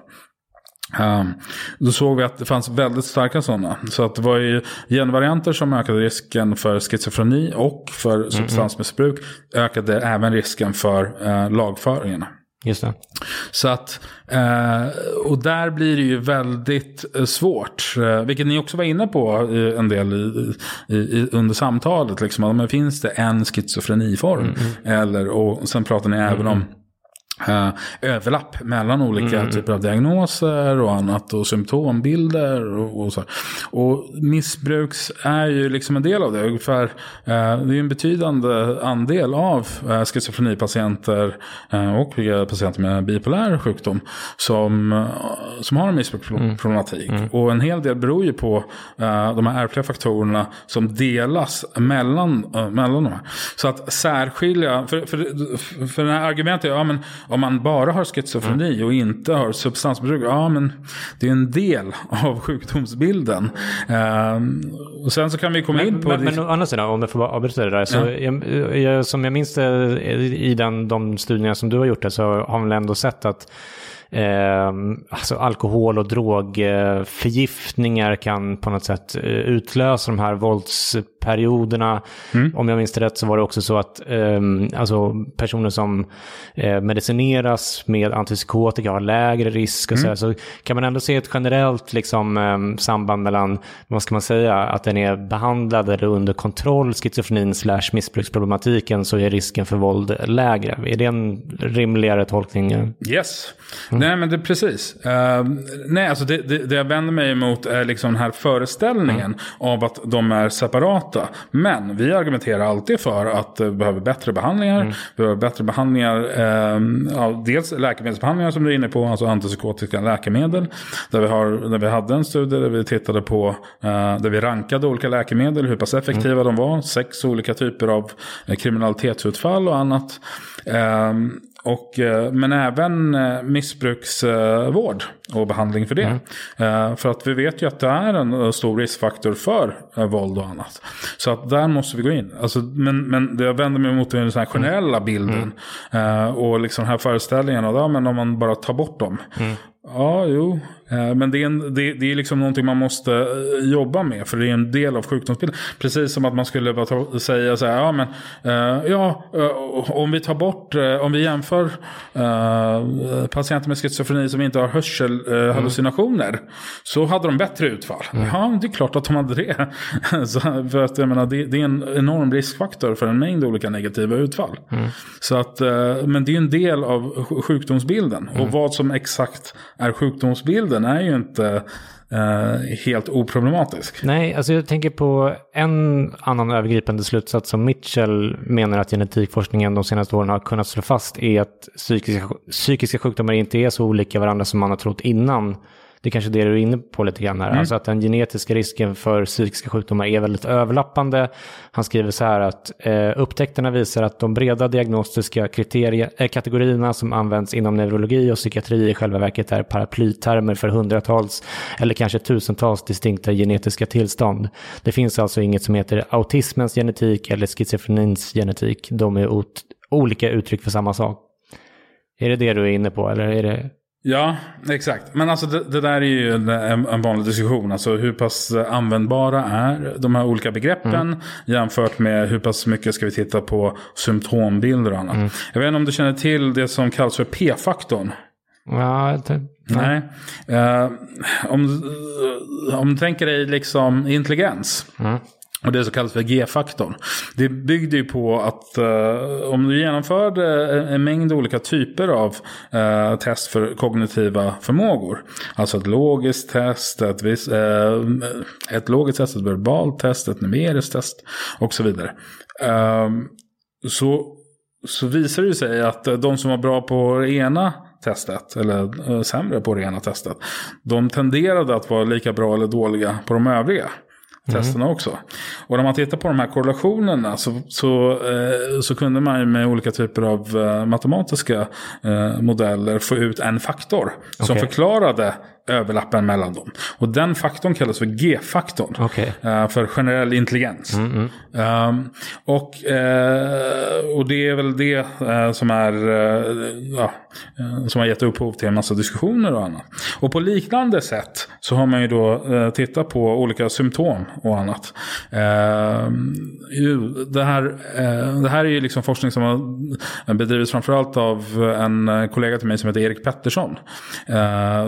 Um, då såg vi att det fanns väldigt starka sådana. Så att det var ju genvarianter som ökade risken för schizofreni och för mm substansmissbruk. Ökade även risken för uh, lagföringarna. Just det. Så att, eh, och där blir det ju väldigt eh, svårt. Vilket ni också var inne på en del i, i, i, under samtalet. Liksom, men finns det en schizofreniform? Mm, Eller, och sen pratar ni även om överlapp mellan olika Mm. typer av diagnoser och annat och symptombilder och, och så. Och missbruks är ju liksom en del av det. Ungefär, uh, det är ju en betydande andel av uh, schizofrenipatienter uh, och patienter med bipolär sjukdom som, uh, som har en missbruksproblematik. Och en hel del beror ju på uh, de här ärftliga faktorerna som delas mellan, uh, mellan de här. Så att särskilja, för, för, för det här argumentet, ja men om man bara har schizofreni och inte har substansmissbruk, ja men det är en del av sjukdomsbilden. Ehm, och sen så kan vi komma in på... Men, det- men å andra sidan, om jag får avbryta det där. Så jag, jag, som jag minns det i den, de studierna som du har gjort, det, så har man väl ändå sett att eh, alltså alkohol och drogförgiftningar kan på något sätt eh, utlösa de här våldsperioderna. Om jag minns rätt så var det också så att eh, alltså personer som eh, medicineras med antipsykotika har lägre risk. Och så, här. så kan man ändå se ett generellt liksom, eh, samband mellan, vad ska man säga, att den är behandlad eller under kontroll, schizofrenin slash missbruksproblematiken, så är risken för våld lägre. Är det en rimligare tolkning? Yes. Nej, men det precis. Eh, nej, alltså det, det, det jag vänder mig emot är liksom den här föreställningen av att de är separata. Men vi argumenterar alltid för att vi behöver bättre behandlingar. Vi behöver bättre behandlingar, eh, ja, dels läkemedelsbehandlingar som du är inne på, alltså antipsykotiska läkemedel. Där vi, har, där vi hade en studie där vi tittade på, eh, där vi rankade olika läkemedel, hur pass effektiva de var. Sex olika typer av eh, kriminalitetsutfall och annat. Ehm, och, eh, men även eh, missbruksvård och behandling för det. Eh, För att vi vet ju att det är en stor riskfaktor för våld och annat. Så att där måste vi gå in. Alltså, men, men jag vänder mig mot den här generella bilden. Eh, Och liksom den här föreställningen av ja, men om man bara tar bort dem. Ja, jo. Eh, Men det är, en, det, det är liksom någonting man måste eh, jobba med. För det är en del av sjukdomsbilden. Precis som att man skulle bara ta, säga så här. Ja, men, eh, ja, eh, om vi tar bort, om vi jämför eh, patienter med schizofreni som inte har hörselhallucinationer. Så hade de bättre utfall. Ja, det är klart att de hade det. så, för att jag menar, det, det är en enorm riskfaktor för en mängd olika negativa utfall. Så att, men det är en del av sj- sjukdomsbilden. Och vad som exakt är sjukdomsbilden är ju inte eh, helt oproblematisk. Nej, alltså jag tänker på en annan övergripande slutsats som Mitchell menar att genetikforskningen de senaste åren har kunnat slå fast är att psykiska, psykiska sjukdomar inte är så olika varandra som man har trott innan. Det är kanske det du är inne på lite grann här. Alltså att den genetiska risken för psykiska sjukdomar är väldigt överlappande. Han skriver så här att eh, upptäckterna visar att de breda diagnostiska kriterie, eh, kategorierna som används inom neurologi och psykiatri i själva verket är paraplytermer för hundratals eller kanske tusentals distinkta genetiska tillstånd. Det finns alltså inget som heter autismens genetik eller schizofrenins genetik. De är olika uttryck för samma sak. Är det det du är inne på eller är det... Ja, exakt. Men alltså det, det där är ju en, en vanlig diskussion. Alltså hur pass användbara är de här olika begreppen jämfört med hur pass mycket ska vi titta på symptombilder och annat. Jag vet inte om du känner till det som kallas för P-faktorn. Ja, det... Nej. Eh, om, om du tänker dig liksom intelligens. Och det som kallas för G-faktorn. Det byggde ju på att eh, om du genomförde en, en mängd olika typer av eh, test för kognitiva förmågor. Alltså ett logiskt test, ett, vis, eh, ett logiskt test, ett verbalt test, ett numeriskt test och så vidare. Ehm, så, så visar det sig att de som var bra på det ena testet, eller eh, sämre på det ena testet, de tenderade att vara lika bra eller dåliga på de övriga testerna också. Och när man tittar på de här korrelationerna så, så, eh, så kunde man ju med olika typer av eh, matematiska eh, modeller få ut en faktor som Okej. förklarade överlappen mellan dem. Och den faktorn kallas för G-faktorn. Okej. eh, för generell intelligens. Um, och, eh, och det är väl det eh, som, är, ja, som har gett upphov till en massa diskussioner och annat. Och på liknande sätt så har man ju då tittat på olika symptom och annat. Ehm, det, här, det här är ju liksom forskning som har bedrivits framförallt av en kollega till mig som heter Erik Pettersson.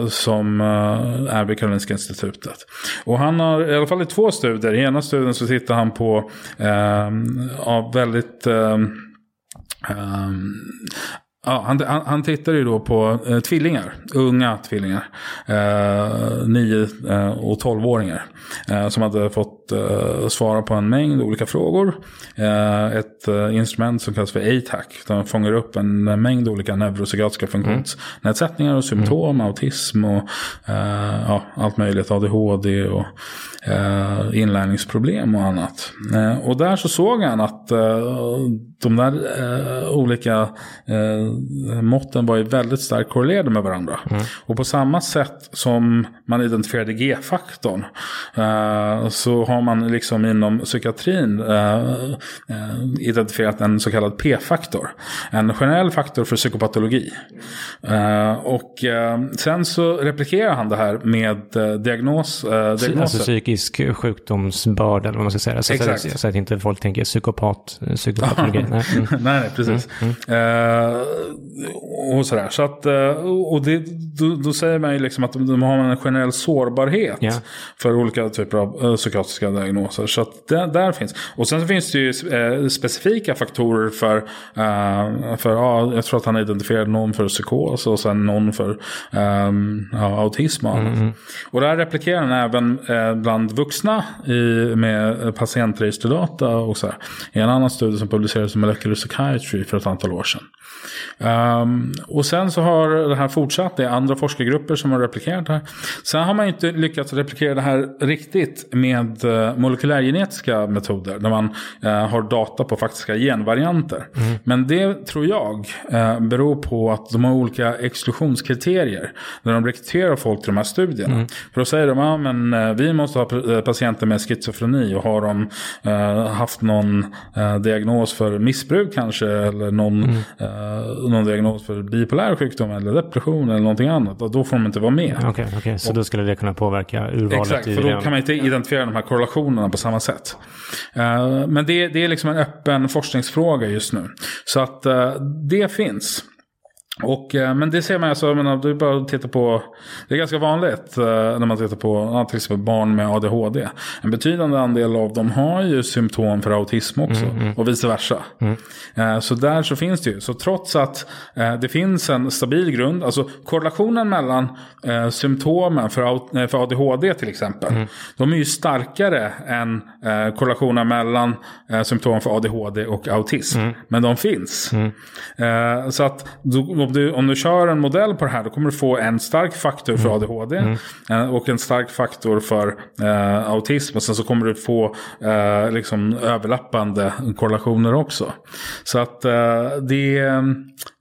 Som eh, är vid Karolinska institutet. Och han har i alla fall i två studier. I ena studien så tittar han på eh, ja, väldigt eh, eh, ja, han, han, han tittar ju då på eh, tvillingar, unga tvillingar. Eh, 9 eh, och 12-åringar. Eh, som hade fått eh, svara på en mängd olika frågor. Eh, ett eh, instrument som kallas för ATAC. Där man fångar upp en mängd olika neuropsykiatriska funktionsnedsättningar och symptom, autism och ja, allt möjligt. ADHD och inlärningsproblem och annat. Och där så såg han att de där olika måtten var ju väldigt starkt korrelerade med varandra. Och på samma sätt som man identifierade G-faktorn så har man liksom inom psykiatrin eh, eh, identifierat en så kallad P-faktor. En generell faktor för psykopatologi. Eh, och eh, sen så replikerar han det här med eh, diagnos, eh, Alltså diagnoser. psykisk sjukdomsbörda eller vad man ska säga. Så, Exakt. så, så att inte folk tänker psykopat, psykopatologi. Nej. Mm. nej, nej, precis. Eh, och sådär. Så att, och det, då, då säger man ju liksom att de har en generell sårbarhet Ja. för olika typer av psykiatriska diagnoser. Så det, där finns. Och sen så finns det ju eh, specifika faktorer för, eh, för ja, jag tror att han identifierade någon för psykos och sen någon för ehm, ja, autism och annat. Och där replikerar han även eh, bland vuxna i, med patientregisterdata och så här. I en annan studie som publicerades i Molecular Psychiatry för ett antal år sedan. Ehm, och sen så har det här fortsatt. Det är andra forskargrupper som har replikerat det här. Sen har man ju inte lyckats replikera det här riktigt med uh, molekylärgenetiska metoder. Där man eh, har data på faktiska genvarianter. Men det tror jag eh, beror på att de har olika exklusionskriterier. När de rekryterar folk till de här studierna. För då säger de att men, eh, vi måste ha eh, patienter med schizofreni. Och har de eh, haft någon eh, diagnos för missbruk kanske. Eller någon, eh, någon diagnos för bipolär sjukdom eller depression eller någonting annat. Och då får de inte vara med. Okej, okej. så då skulle det kunna påverka urvalet Exakt, för då kan man inte identifiera de här korrelationerna på samma sätt. Eh, men det, det är liksom en öppen forskningsfråga just nu. Så att eh, det finns. Och, eh, men det ser man alltså, menar, är bara titta på, det är ganska vanligt eh, när man tittar på till exempel barn med ADHD. En betydande andel av dem har ju symptom för autism också och vice versa. Eh, så där så finns det ju. Så trots att det finns en stabil grund, alltså korrelationen mellan symptomen för, ADHD till exempel, de är ju starkare än korrelationen mellan symptom för ADHD och autism. Men de finns. Eh, så att du, om, du, om du kör en modell på det här då kommer du få en stark faktor för ADHD eh, och en stark faktor för eh, autism. Och sen så kommer du få eh, liksom överlappande korrelationer också. Så att eh, det,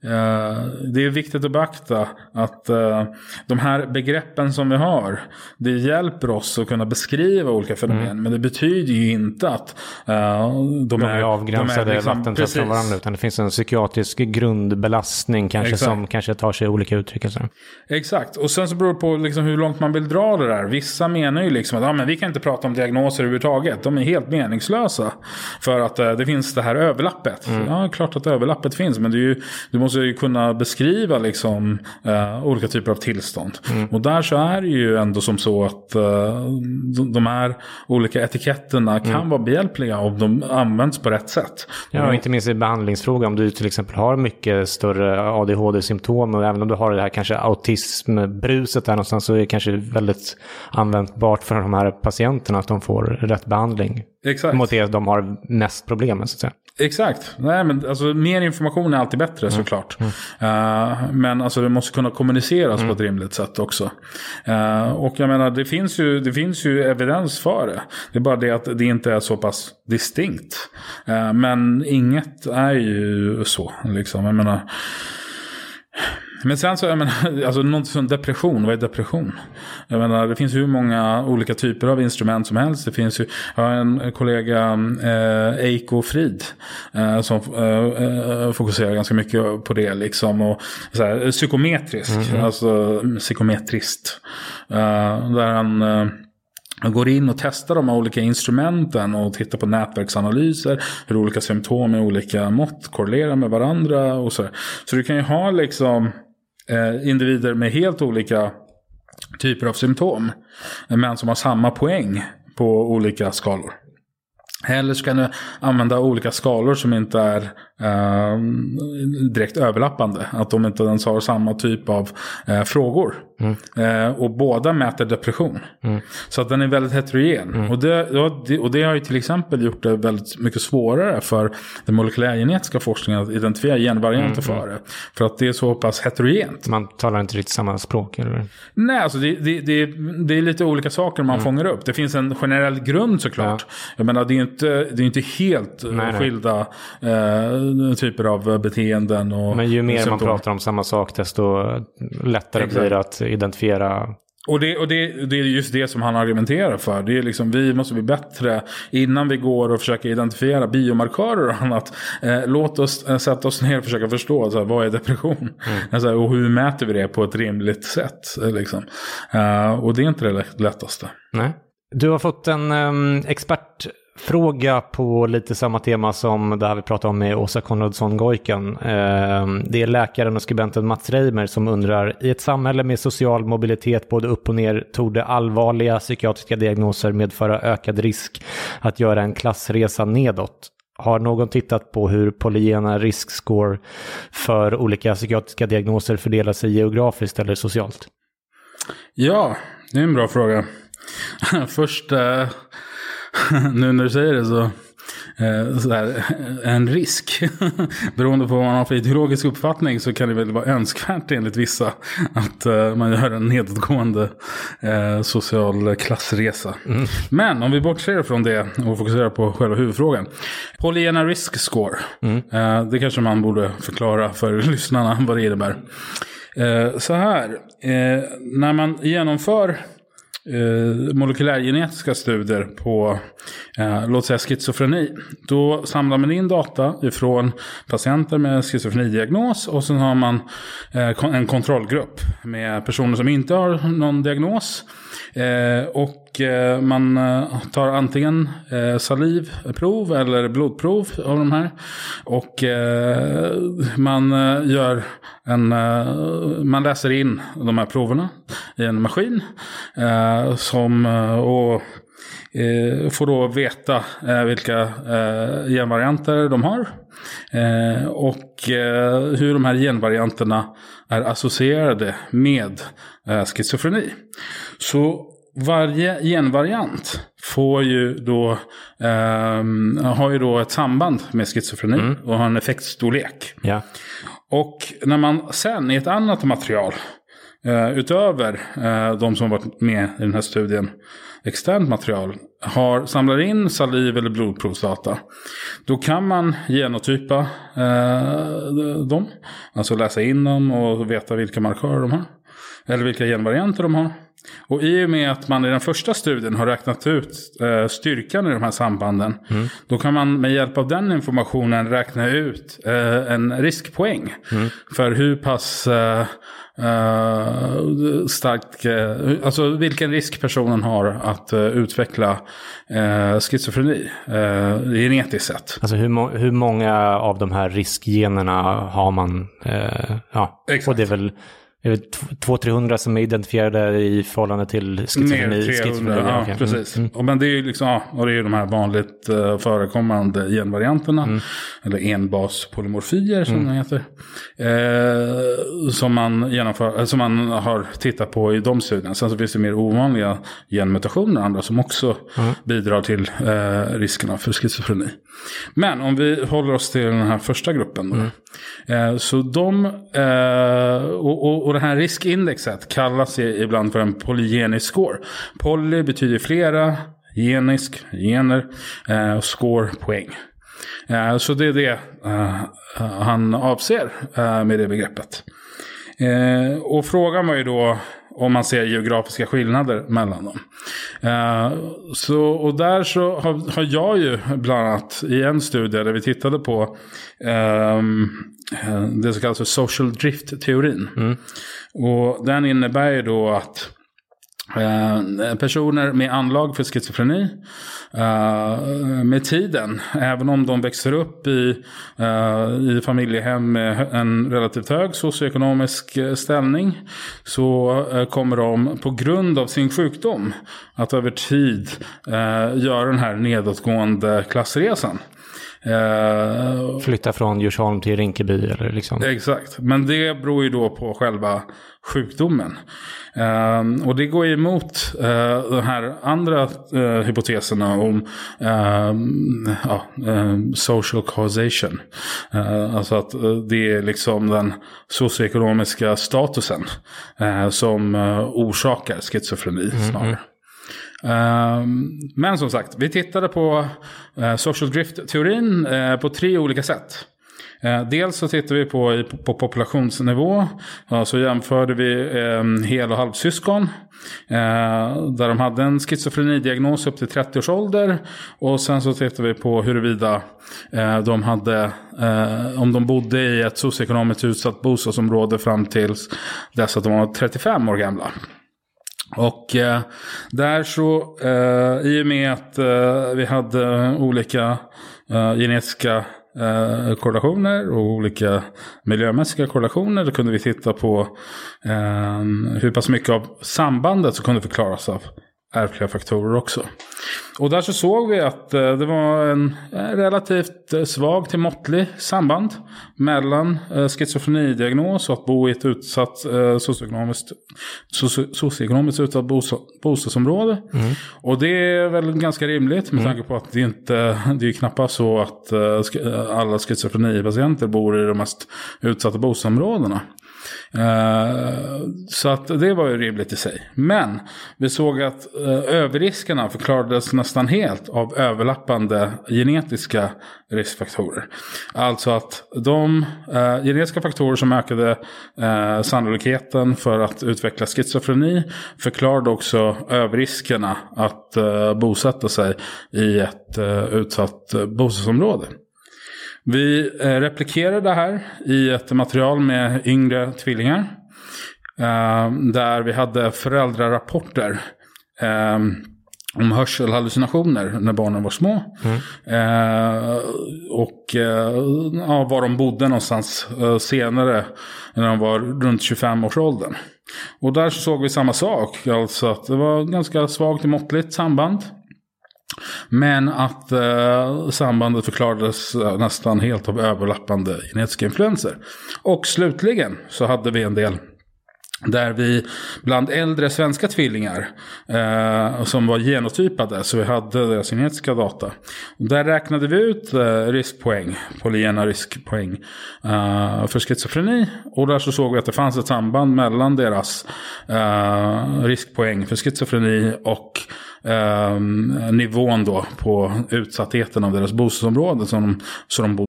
det är viktigt att beakta att eh, de här begreppen som vi har, det hjälper oss att kunna beskriva olika fenomen. Men det betyder ju inte att eh, de, De är avgränsade de är liksom- vattentätt från varandra. Utan det finns en psykiatrisk grundbelastning kanske Exakt. som kanske tar sig olika uttryck. och så. Exakt, och sen så beror det på liksom hur långt man vill dra det där. Vissa menar ju liksom att ah, men vi kan inte prata om diagnoser överhuvudtaget. De är helt meningslösa. För att eh, det finns det här överlappet. Ja, klart att överlappet finns. Men det är ju, du måste ju kunna beskriva liksom, eh, olika typer av tillstånd. Och där så är det ju ändå som så att eh, de, de här olika etiketterna kan vara behjälpliga om de används på rätt sätt. Ja, och inte minst i behandlingsfråga. Om du till exempel har mycket större ADHD-symptom och även om du har det här kanske autismbruset där någonstans så är det kanske väldigt användbart för de här patienterna att de får rätt behandling. Exakt. Mot det de har mest problem med så att säga. Exakt. Nej, men alltså, mer information är alltid bättre såklart. Eh, men alltså, det måste kunna kommuniceras på ett rimligt sätt också. Eh, och jag menar, det finns, ju, det finns ju evidens för det. Det är bara det att det inte är så pass distinkt. Eh, men inget är ju så. Liksom. Jag menar, Men sen så, jag menar, alltså något som depression, vad är depression? Jag menar, det finns hur många olika typer av instrument som helst. Det finns ju, jag har en kollega, eh, Eiko Frid, eh, som eh, eh fokuserar ganska mycket på det liksom. Och så här, psykometrisk, mm -hmm. alltså psykometriskt. Eh, där han eh, man går in och testar de olika instrumenten och tittar på nätverksanalyser. Hur olika symptom i olika mått korrelerar med varandra och så. Så du kan ju ha liksom eh, individer med helt olika typer av symptom. Eh, men som har samma poäng på olika skalor. Eller så kan du använda olika skalor som inte är direkt överlappande. Att de inte ens har samma typ av eh, frågor. Mm. Eh, och båda mäter depression. Mm. Så att den är väldigt heterogen. Mm. Och, det, och det har ju till exempel gjort det väldigt mycket svårare för den molekylärgenetiska forskningen att identifiera genvarianter mm, mm. för det. För att det är så pass heterogent. Man talar inte riktigt samma språk? Eller? Nej, alltså det, det, det, det är lite olika saker man mm. fångar upp. Det finns en generell grund såklart. Ja. Jag menar, det är inte, det är inte helt nej, skilda eh, typer av beteenden. Och Men ju mer symptom. man pratar om samma sak, desto lättare Exakt. blir det att identifiera och, det, och det, det, är just det som han argumenterar för. Det är liksom, vi måste bli bättre innan vi går och försöker identifiera biomarkörer och annat. Eh, låt oss eh, sätta oss ner och försöka förstå så här, vad är depression. Mm. Alltså, och hur mäter vi det på ett rimligt sätt. Liksom. Eh, och det är inte det lättaste. Nej. Du har fått en um, expert fråga på lite samma tema som det här vi pratade om med Åsa Konradsson Gojken. Ehm, det är läkaren och skribenten Mats Reimer som undrar, i ett samhälle med social mobilitet både upp och ner torde allvarliga psykiatriska diagnoser medföra ökad risk att göra en klassresa nedåt. Har någon tittat på hur polygena riskscore för olika psykiatriska diagnoser fördelar sig geografiskt eller socialt? Ja, det är en bra fråga. Först eh, nu när du säger det så, eh, så här, en risk. Beroende på vad man har för ideologisk uppfattning så kan det väl vara önskvärt enligt vissa att eh, man gör en nedåtgående eh, social klassresa. Mm. Men om vi bortser från det och fokuserar på själva huvudfrågan. Polyena risk score. Mm. Det kanske man borde förklara för lyssnarna vad det innebär. Så här, när man genomför eh, molekylärgenetiska studier på, eh, låt säga schizofreni. Då samlar man in data ifrån patienter med schizofrenidiagnos och sen har man eh, en kontrollgrupp med personer som inte har någon diagnos. Eh, och eh, man eh, tar antingen salivprov eller blodprov av de här. Och man gör en, man läser in de här proverna i en maskin. som, och får då veta vilka genvarianter de har. och hur de här genvarianterna är associerade med schizofreni. Så varje genvariant får ju då, eh, har ju då ett samband med schizofreni mm. och har en effektstorlek. Ja. Och när man sen i ett annat material, eh, Eh, utöver eh, de som varit med i den här studien, externt material, har, samlar in saliv eller blodprovsdata. Då kan man genotypa eh, dem, alltså läsa in dem och veta vilka markörer de har. Eller vilka genvarianter de har. Och i och med att man i den första studien har räknat ut eh, styrkan i de här sambanden. Mm. Då kan man med hjälp av den informationen räkna ut eh, en riskpoäng. Mm. För hur pass eh, eh starkt, eh, alltså vilken risk personen har att uh, utveckla schizofreni genetiskt sett. Alltså hur, må hur många av de här riskgenerna har man? ja, Exakt. Och det är väl 200-300 som är identifierade i förhållande till schizofreni. Mer 300, ja, okay. precis. Mm. Och, men det är ju liksom, ja, och det är de här vanligt uh, förekommande genvarianterna. Mm. Eller enbaspolymorfier som mm. det heter. Eh, som, man genomför, eh, som man har tittat på i de studierna. Sen så finns det mer ovanliga genmutationer, andra som också mm. bidrar till eh, riskerna för schizofreni. Men om vi håller oss till den här första gruppen. Då. Mm. Eh, så de, eh, och, och, och det här riskindexet kallas ibland för en polygenisk score. Poly betyder flera, genisk, gener, eh, score poäng. Så det är det han avser med det begreppet. Eh, och frågan var ju då om man ser geografiska skillnader mellan dem. Eh, så, och där så har, har, jag ju bland annat i en studie där vi tittade på ehm, eh, det som kallas för social drift-teorin. Mm. Och den innebär ju då att Eh, personer med anlag för schizofreni eh, med tiden, även om de växer upp i, eh, i familjehem med en relativt hög socioekonomisk ställning så kommer de på grund av sin sjukdom att över tid göra den här nedåtgående klassresan. Uh, Flytta från Djursholm till Rinkeby eller liksom. Exakt, men det beror ju då på själva sjukdomen. Uh, och det går ju emot uh, de här andra uh, hypoteserna om social causation. alltså att det är liksom den socioekonomiska statusen som orsakar schizofreni mm, snarare. Mm. Ehm, men som sagt, vi tittade på eh, social drift-teorin eh, på tre olika sätt. Eh, dels så tittade vi på, på populationsnivå. så jämförde vi ehm, hel och halvsyskon. där de hade en schizofrenidiagnos upp till 30 års ålder. Och sen så tittade vi på huruvida de hade, om de bodde i ett socioekonomiskt utsatt bostadsområde fram tills dess att de var 35 år gamla. Och eh, där så, eh, i och med att eh, vi hade olika eh, genetiska eh, korrelationer och olika miljömässiga korrelationer, då kunde vi titta på eh, hur pass mycket av sambandet som kunde förklaras av ärftliga faktorer också. Och där så såg vi att eh, det var en relativt eh, svag till måttlig samband mellan eh, schizofrenidiagnos och att bo i ett utsatt socioekonomiskt, socioekonomiskt utsatt bostadsområde. Mm. Och det är väl ganska rimligt med mm. tanke på att det inte det är knappast så att alla schizofrenipatienter bor i de mest utsatta bostadsområdena. Eh, så att det var ju rimligt i sig. Men vi såg att eh, överriskerna förklarades nästan helt av överlappande genetiska riskfaktorer. Alltså att de eh, genetiska faktorer som ökade sannolikheten för att utveckla schizofreni förklarade också överriskerna att bosätta sig i ett utsatt bostadsområde. Vi eh, replikerade det här i ett material med yngre tvillingar. Eh, där vi hade föräldrarapporter eh, om hörselhallucinationer när barnen var små. Mm. och ja, var de bodde någonstans senare när de var runt 25-årsåldern. Och där såg vi samma sak. Alltså att det var ganska svagt och måttligt samband. Men att eh, sambandet förklarades eh, nästan helt av överlappande genetiska influenser. Och slutligen så hade vi en del där vi bland äldre svenska tvillingar eh, som var genotypade, så vi hade deras genetiska data. Där räknade vi ut eh, riskpoäng, polygena riskpoäng eh, för schizofreni. Och där så såg vi att det fanns ett samband mellan deras eh, riskpoäng för schizofreni och eh, nivån då på utsattheten av deras bostadsområde som de, som de bodde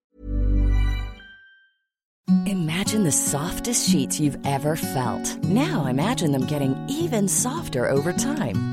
Imagine the softest sheets you've ever felt. Now imagine them getting even softer over time.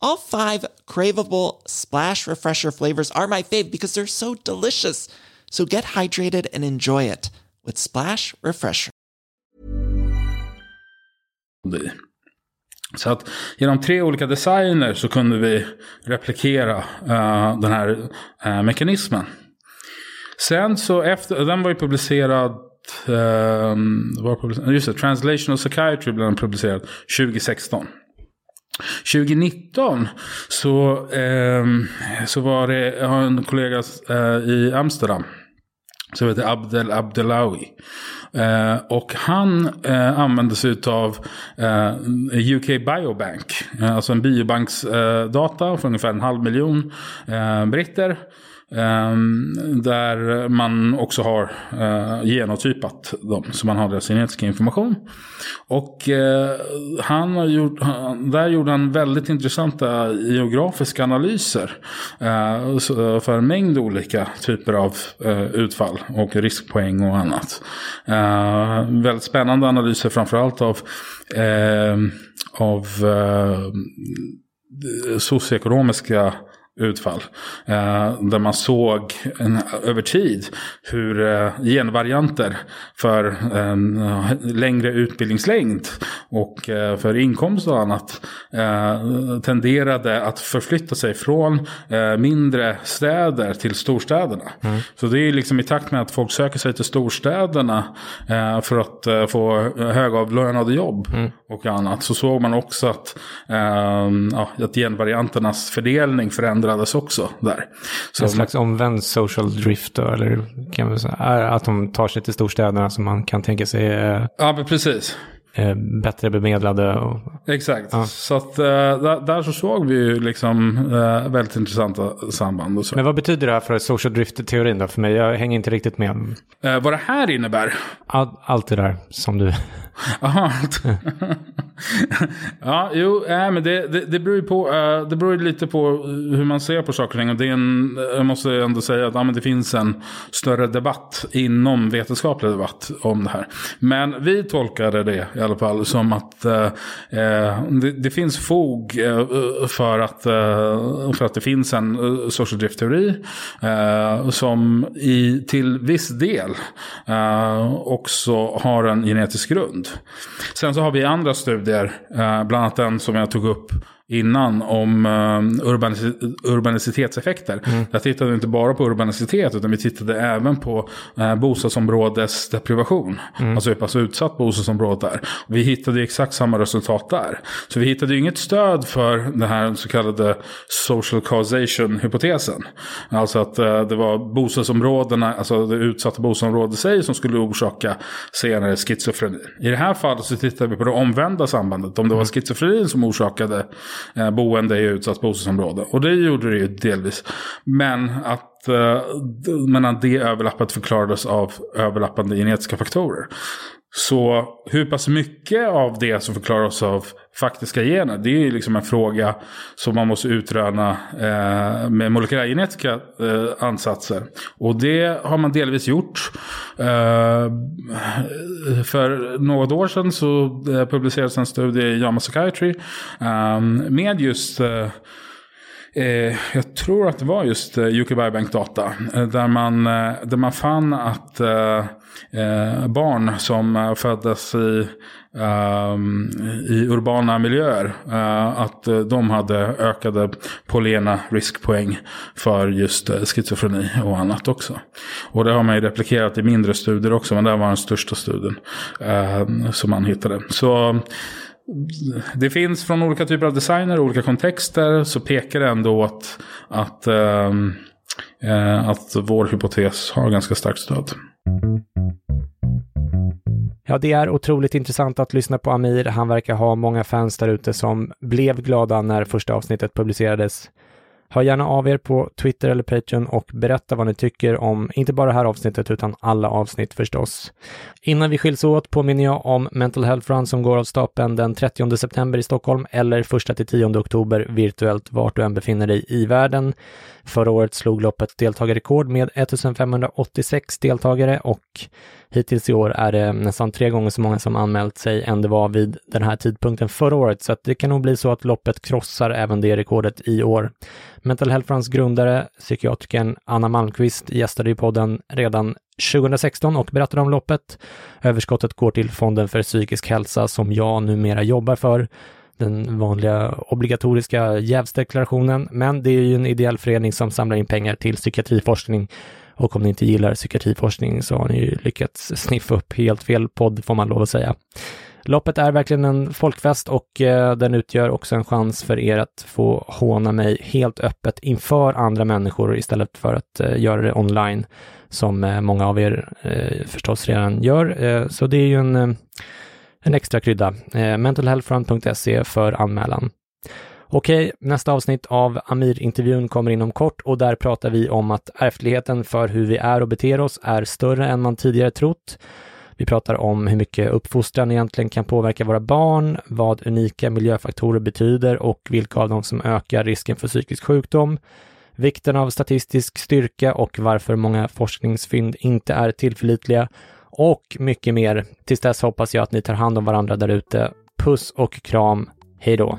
All five craveable splash refresher flavors are my fave because they're so delicious. So get hydrated and enjoy it with Splash Refresher. Så att genom tre olika designer så kunde vi replikera uh, den här uh, mekanismen. Sen så efter, den var ju publicerad, uh, var publicerad just det, Translational Psychiatry blev den publicerad 2016. 2019 så, eh, så var det, jag har en kollega eh, i Amsterdam. Som heter Abdel Abdelawi. Eh, och han eh, använde sig av eh, UK Biobank. Eh, alltså en biobanksdata för ungefär en halv miljon eh, britter. Ehm, där man också har eh, genotypat dem. Så man har deras genetiska information. Och eh, han har gjort, där gjorde han väldigt intressanta geografiska analyser. Eh, för en mängd olika typer av utfall och riskpoäng och annat. väldigt spännande analyser framförallt av, av socioekonomiska utfall. Eh, där man såg en, över tid hur eh, genvarianter för eh, längre utbildningslängd och för inkomst och annat tenderade att förflytta sig från mindre städer till storstäderna. Mm. Så det är liksom i takt med att folk söker sig till storstäderna för att få högavlönade jobb mm. och annat. Så såg man också att, att genvarianternas fördelning förändrades förändrades också där. Så en slags omvänd social drift då, eller kan man säga, att de tar sig till storstäderna som man kan tänka sig. Eh, ja, men precis. Eh, bättre bemedlade. Och, Exakt, ja. så att eh, där, där, så såg vi ju liksom väldigt intressanta samband. Men vad betyder det här för social drift-teorin då för mig? Jag hänger inte riktigt med. Vad det här innebär? All, allt det där som du... Aha, ja, jo, äh, men det, det, det beror ju på, uh, det beror lite på hur man ser på saker och ting. Och det är en, jag måste ändå säga att ja, men det finns en större debatt inom vetenskaplig debatt om det här. Men vi tolkade det i alla fall som att uh, det, det, finns fog uh, för, att, för att det finns en social drift-teori som i, till viss del också har en genetisk grund. Sen så har vi andra studier, eh, bland annat den som jag tog upp innan om uh, urbanis urbanicitetseffekter. Mm. Jag tittade inte bara på urbanicitet utan vi tittade även på uh, bostadsområdesdeprivation. Mm. Alltså hur pass utsatt bostadsområdet är. Vi hittade exakt samma resultat där. Så vi hittade inget stöd för den här så kallade social causation-hypotesen. Alltså att uh, det var bostadsområdena, alltså det utsatta bostadsområdet i sig som skulle orsaka senare schizofreni. I det här fallet så tittade vi på det omvända sambandet. Om det var mm. schizofrenin som orsakade eh, boende i utsatt bostadsområde. Och det gjorde det ju delvis. Men att, eh, men att det överlappet förklarades av överlappande genetiska faktorer. Så hur pass mycket av det som förklaras av faktiska gener, det är ju liksom en fråga som man måste utröna eh, med molekylärgenetiska eh, ansatser. Och det har man delvis gjort. Eh, för något år sedan så eh, publicerades en studie i JAMA Psychiatry eh, med just eh, eh, jag tror att det var just eh, UK Biobank data. Eh, där, man, där man fann att Eh, barn som eh, föddes i, ehm, i urbana miljöer. Eh, att de hade ökade polena riskpoäng för just schizofreni och annat också. Och det har man ju replikerat i mindre studier också. Men det var den största studien som man hittade. Så det finns från olika typer av designer, olika kontexter, så pekar det ändå att, att, äh, Eh, att vår hypotes har ganska starkt stöd. Ja, det är otroligt intressant att lyssna på Amir. Han verkar ha många fans där ute som blev glada när första avsnittet publicerades. Hör gärna av er på Twitter eller Patreon och berätta vad ni tycker om inte bara det här avsnittet utan alla avsnitt förstås. Innan vi skiljs åt påminner jag om Mental Health Run som går av stapeln den 30 september i Stockholm eller 1 10 oktober virtuellt vart du än befinner dig i världen. Förra året slog loppet deltagarrekord med 1586 deltagare och hittills i år är det nästan tre gånger så många som anmält sig än det var vid den här tidpunkten förra året, så att det kan nog bli så att loppet krossar även det rekordet i år. Mental Health Runs grundare, psykiatrikern Anna Malmqvist, gästade i podden redan 2016 och berättade om loppet. Överskottet går till Fonden för psykisk hälsa som jag numera jobbar för. den vanliga obligatoriska jävsdeklarationen. Men det är ju en ideell förening som samlar in pengar till psykiatriforskning och om ni inte gillar psykiatriforskning så har ni ju lyckats sniffa upp helt fel podd får man lov att säga. Loppet är verkligen en folkfest och eh, den utgör också en chans för er att få håna mig helt öppet inför andra människor istället för att eh, göra det online som eh, många av er eh, förstås redan gör. Eh, så det är ju en, eh, en extra krydda. Eh, mentalhealthfront.se för anmälan. Okej, nästa avsnitt av Amir-intervjun kommer inom kort och där pratar vi om att ärftligheten för hur vi är och beter oss är större än man tidigare trott. Vi pratar om hur mycket uppfostran egentligen kan påverka våra barn, vad unika miljöfaktorer betyder och vilka av dem som ökar risken för psykisk sjukdom, vikten av statistisk styrka och varför många forskningsfynd inte är tillförlitliga och mycket mer. Tills dess hoppas jag att ni tar hand om varandra där ute. Puss och kram. Hej då!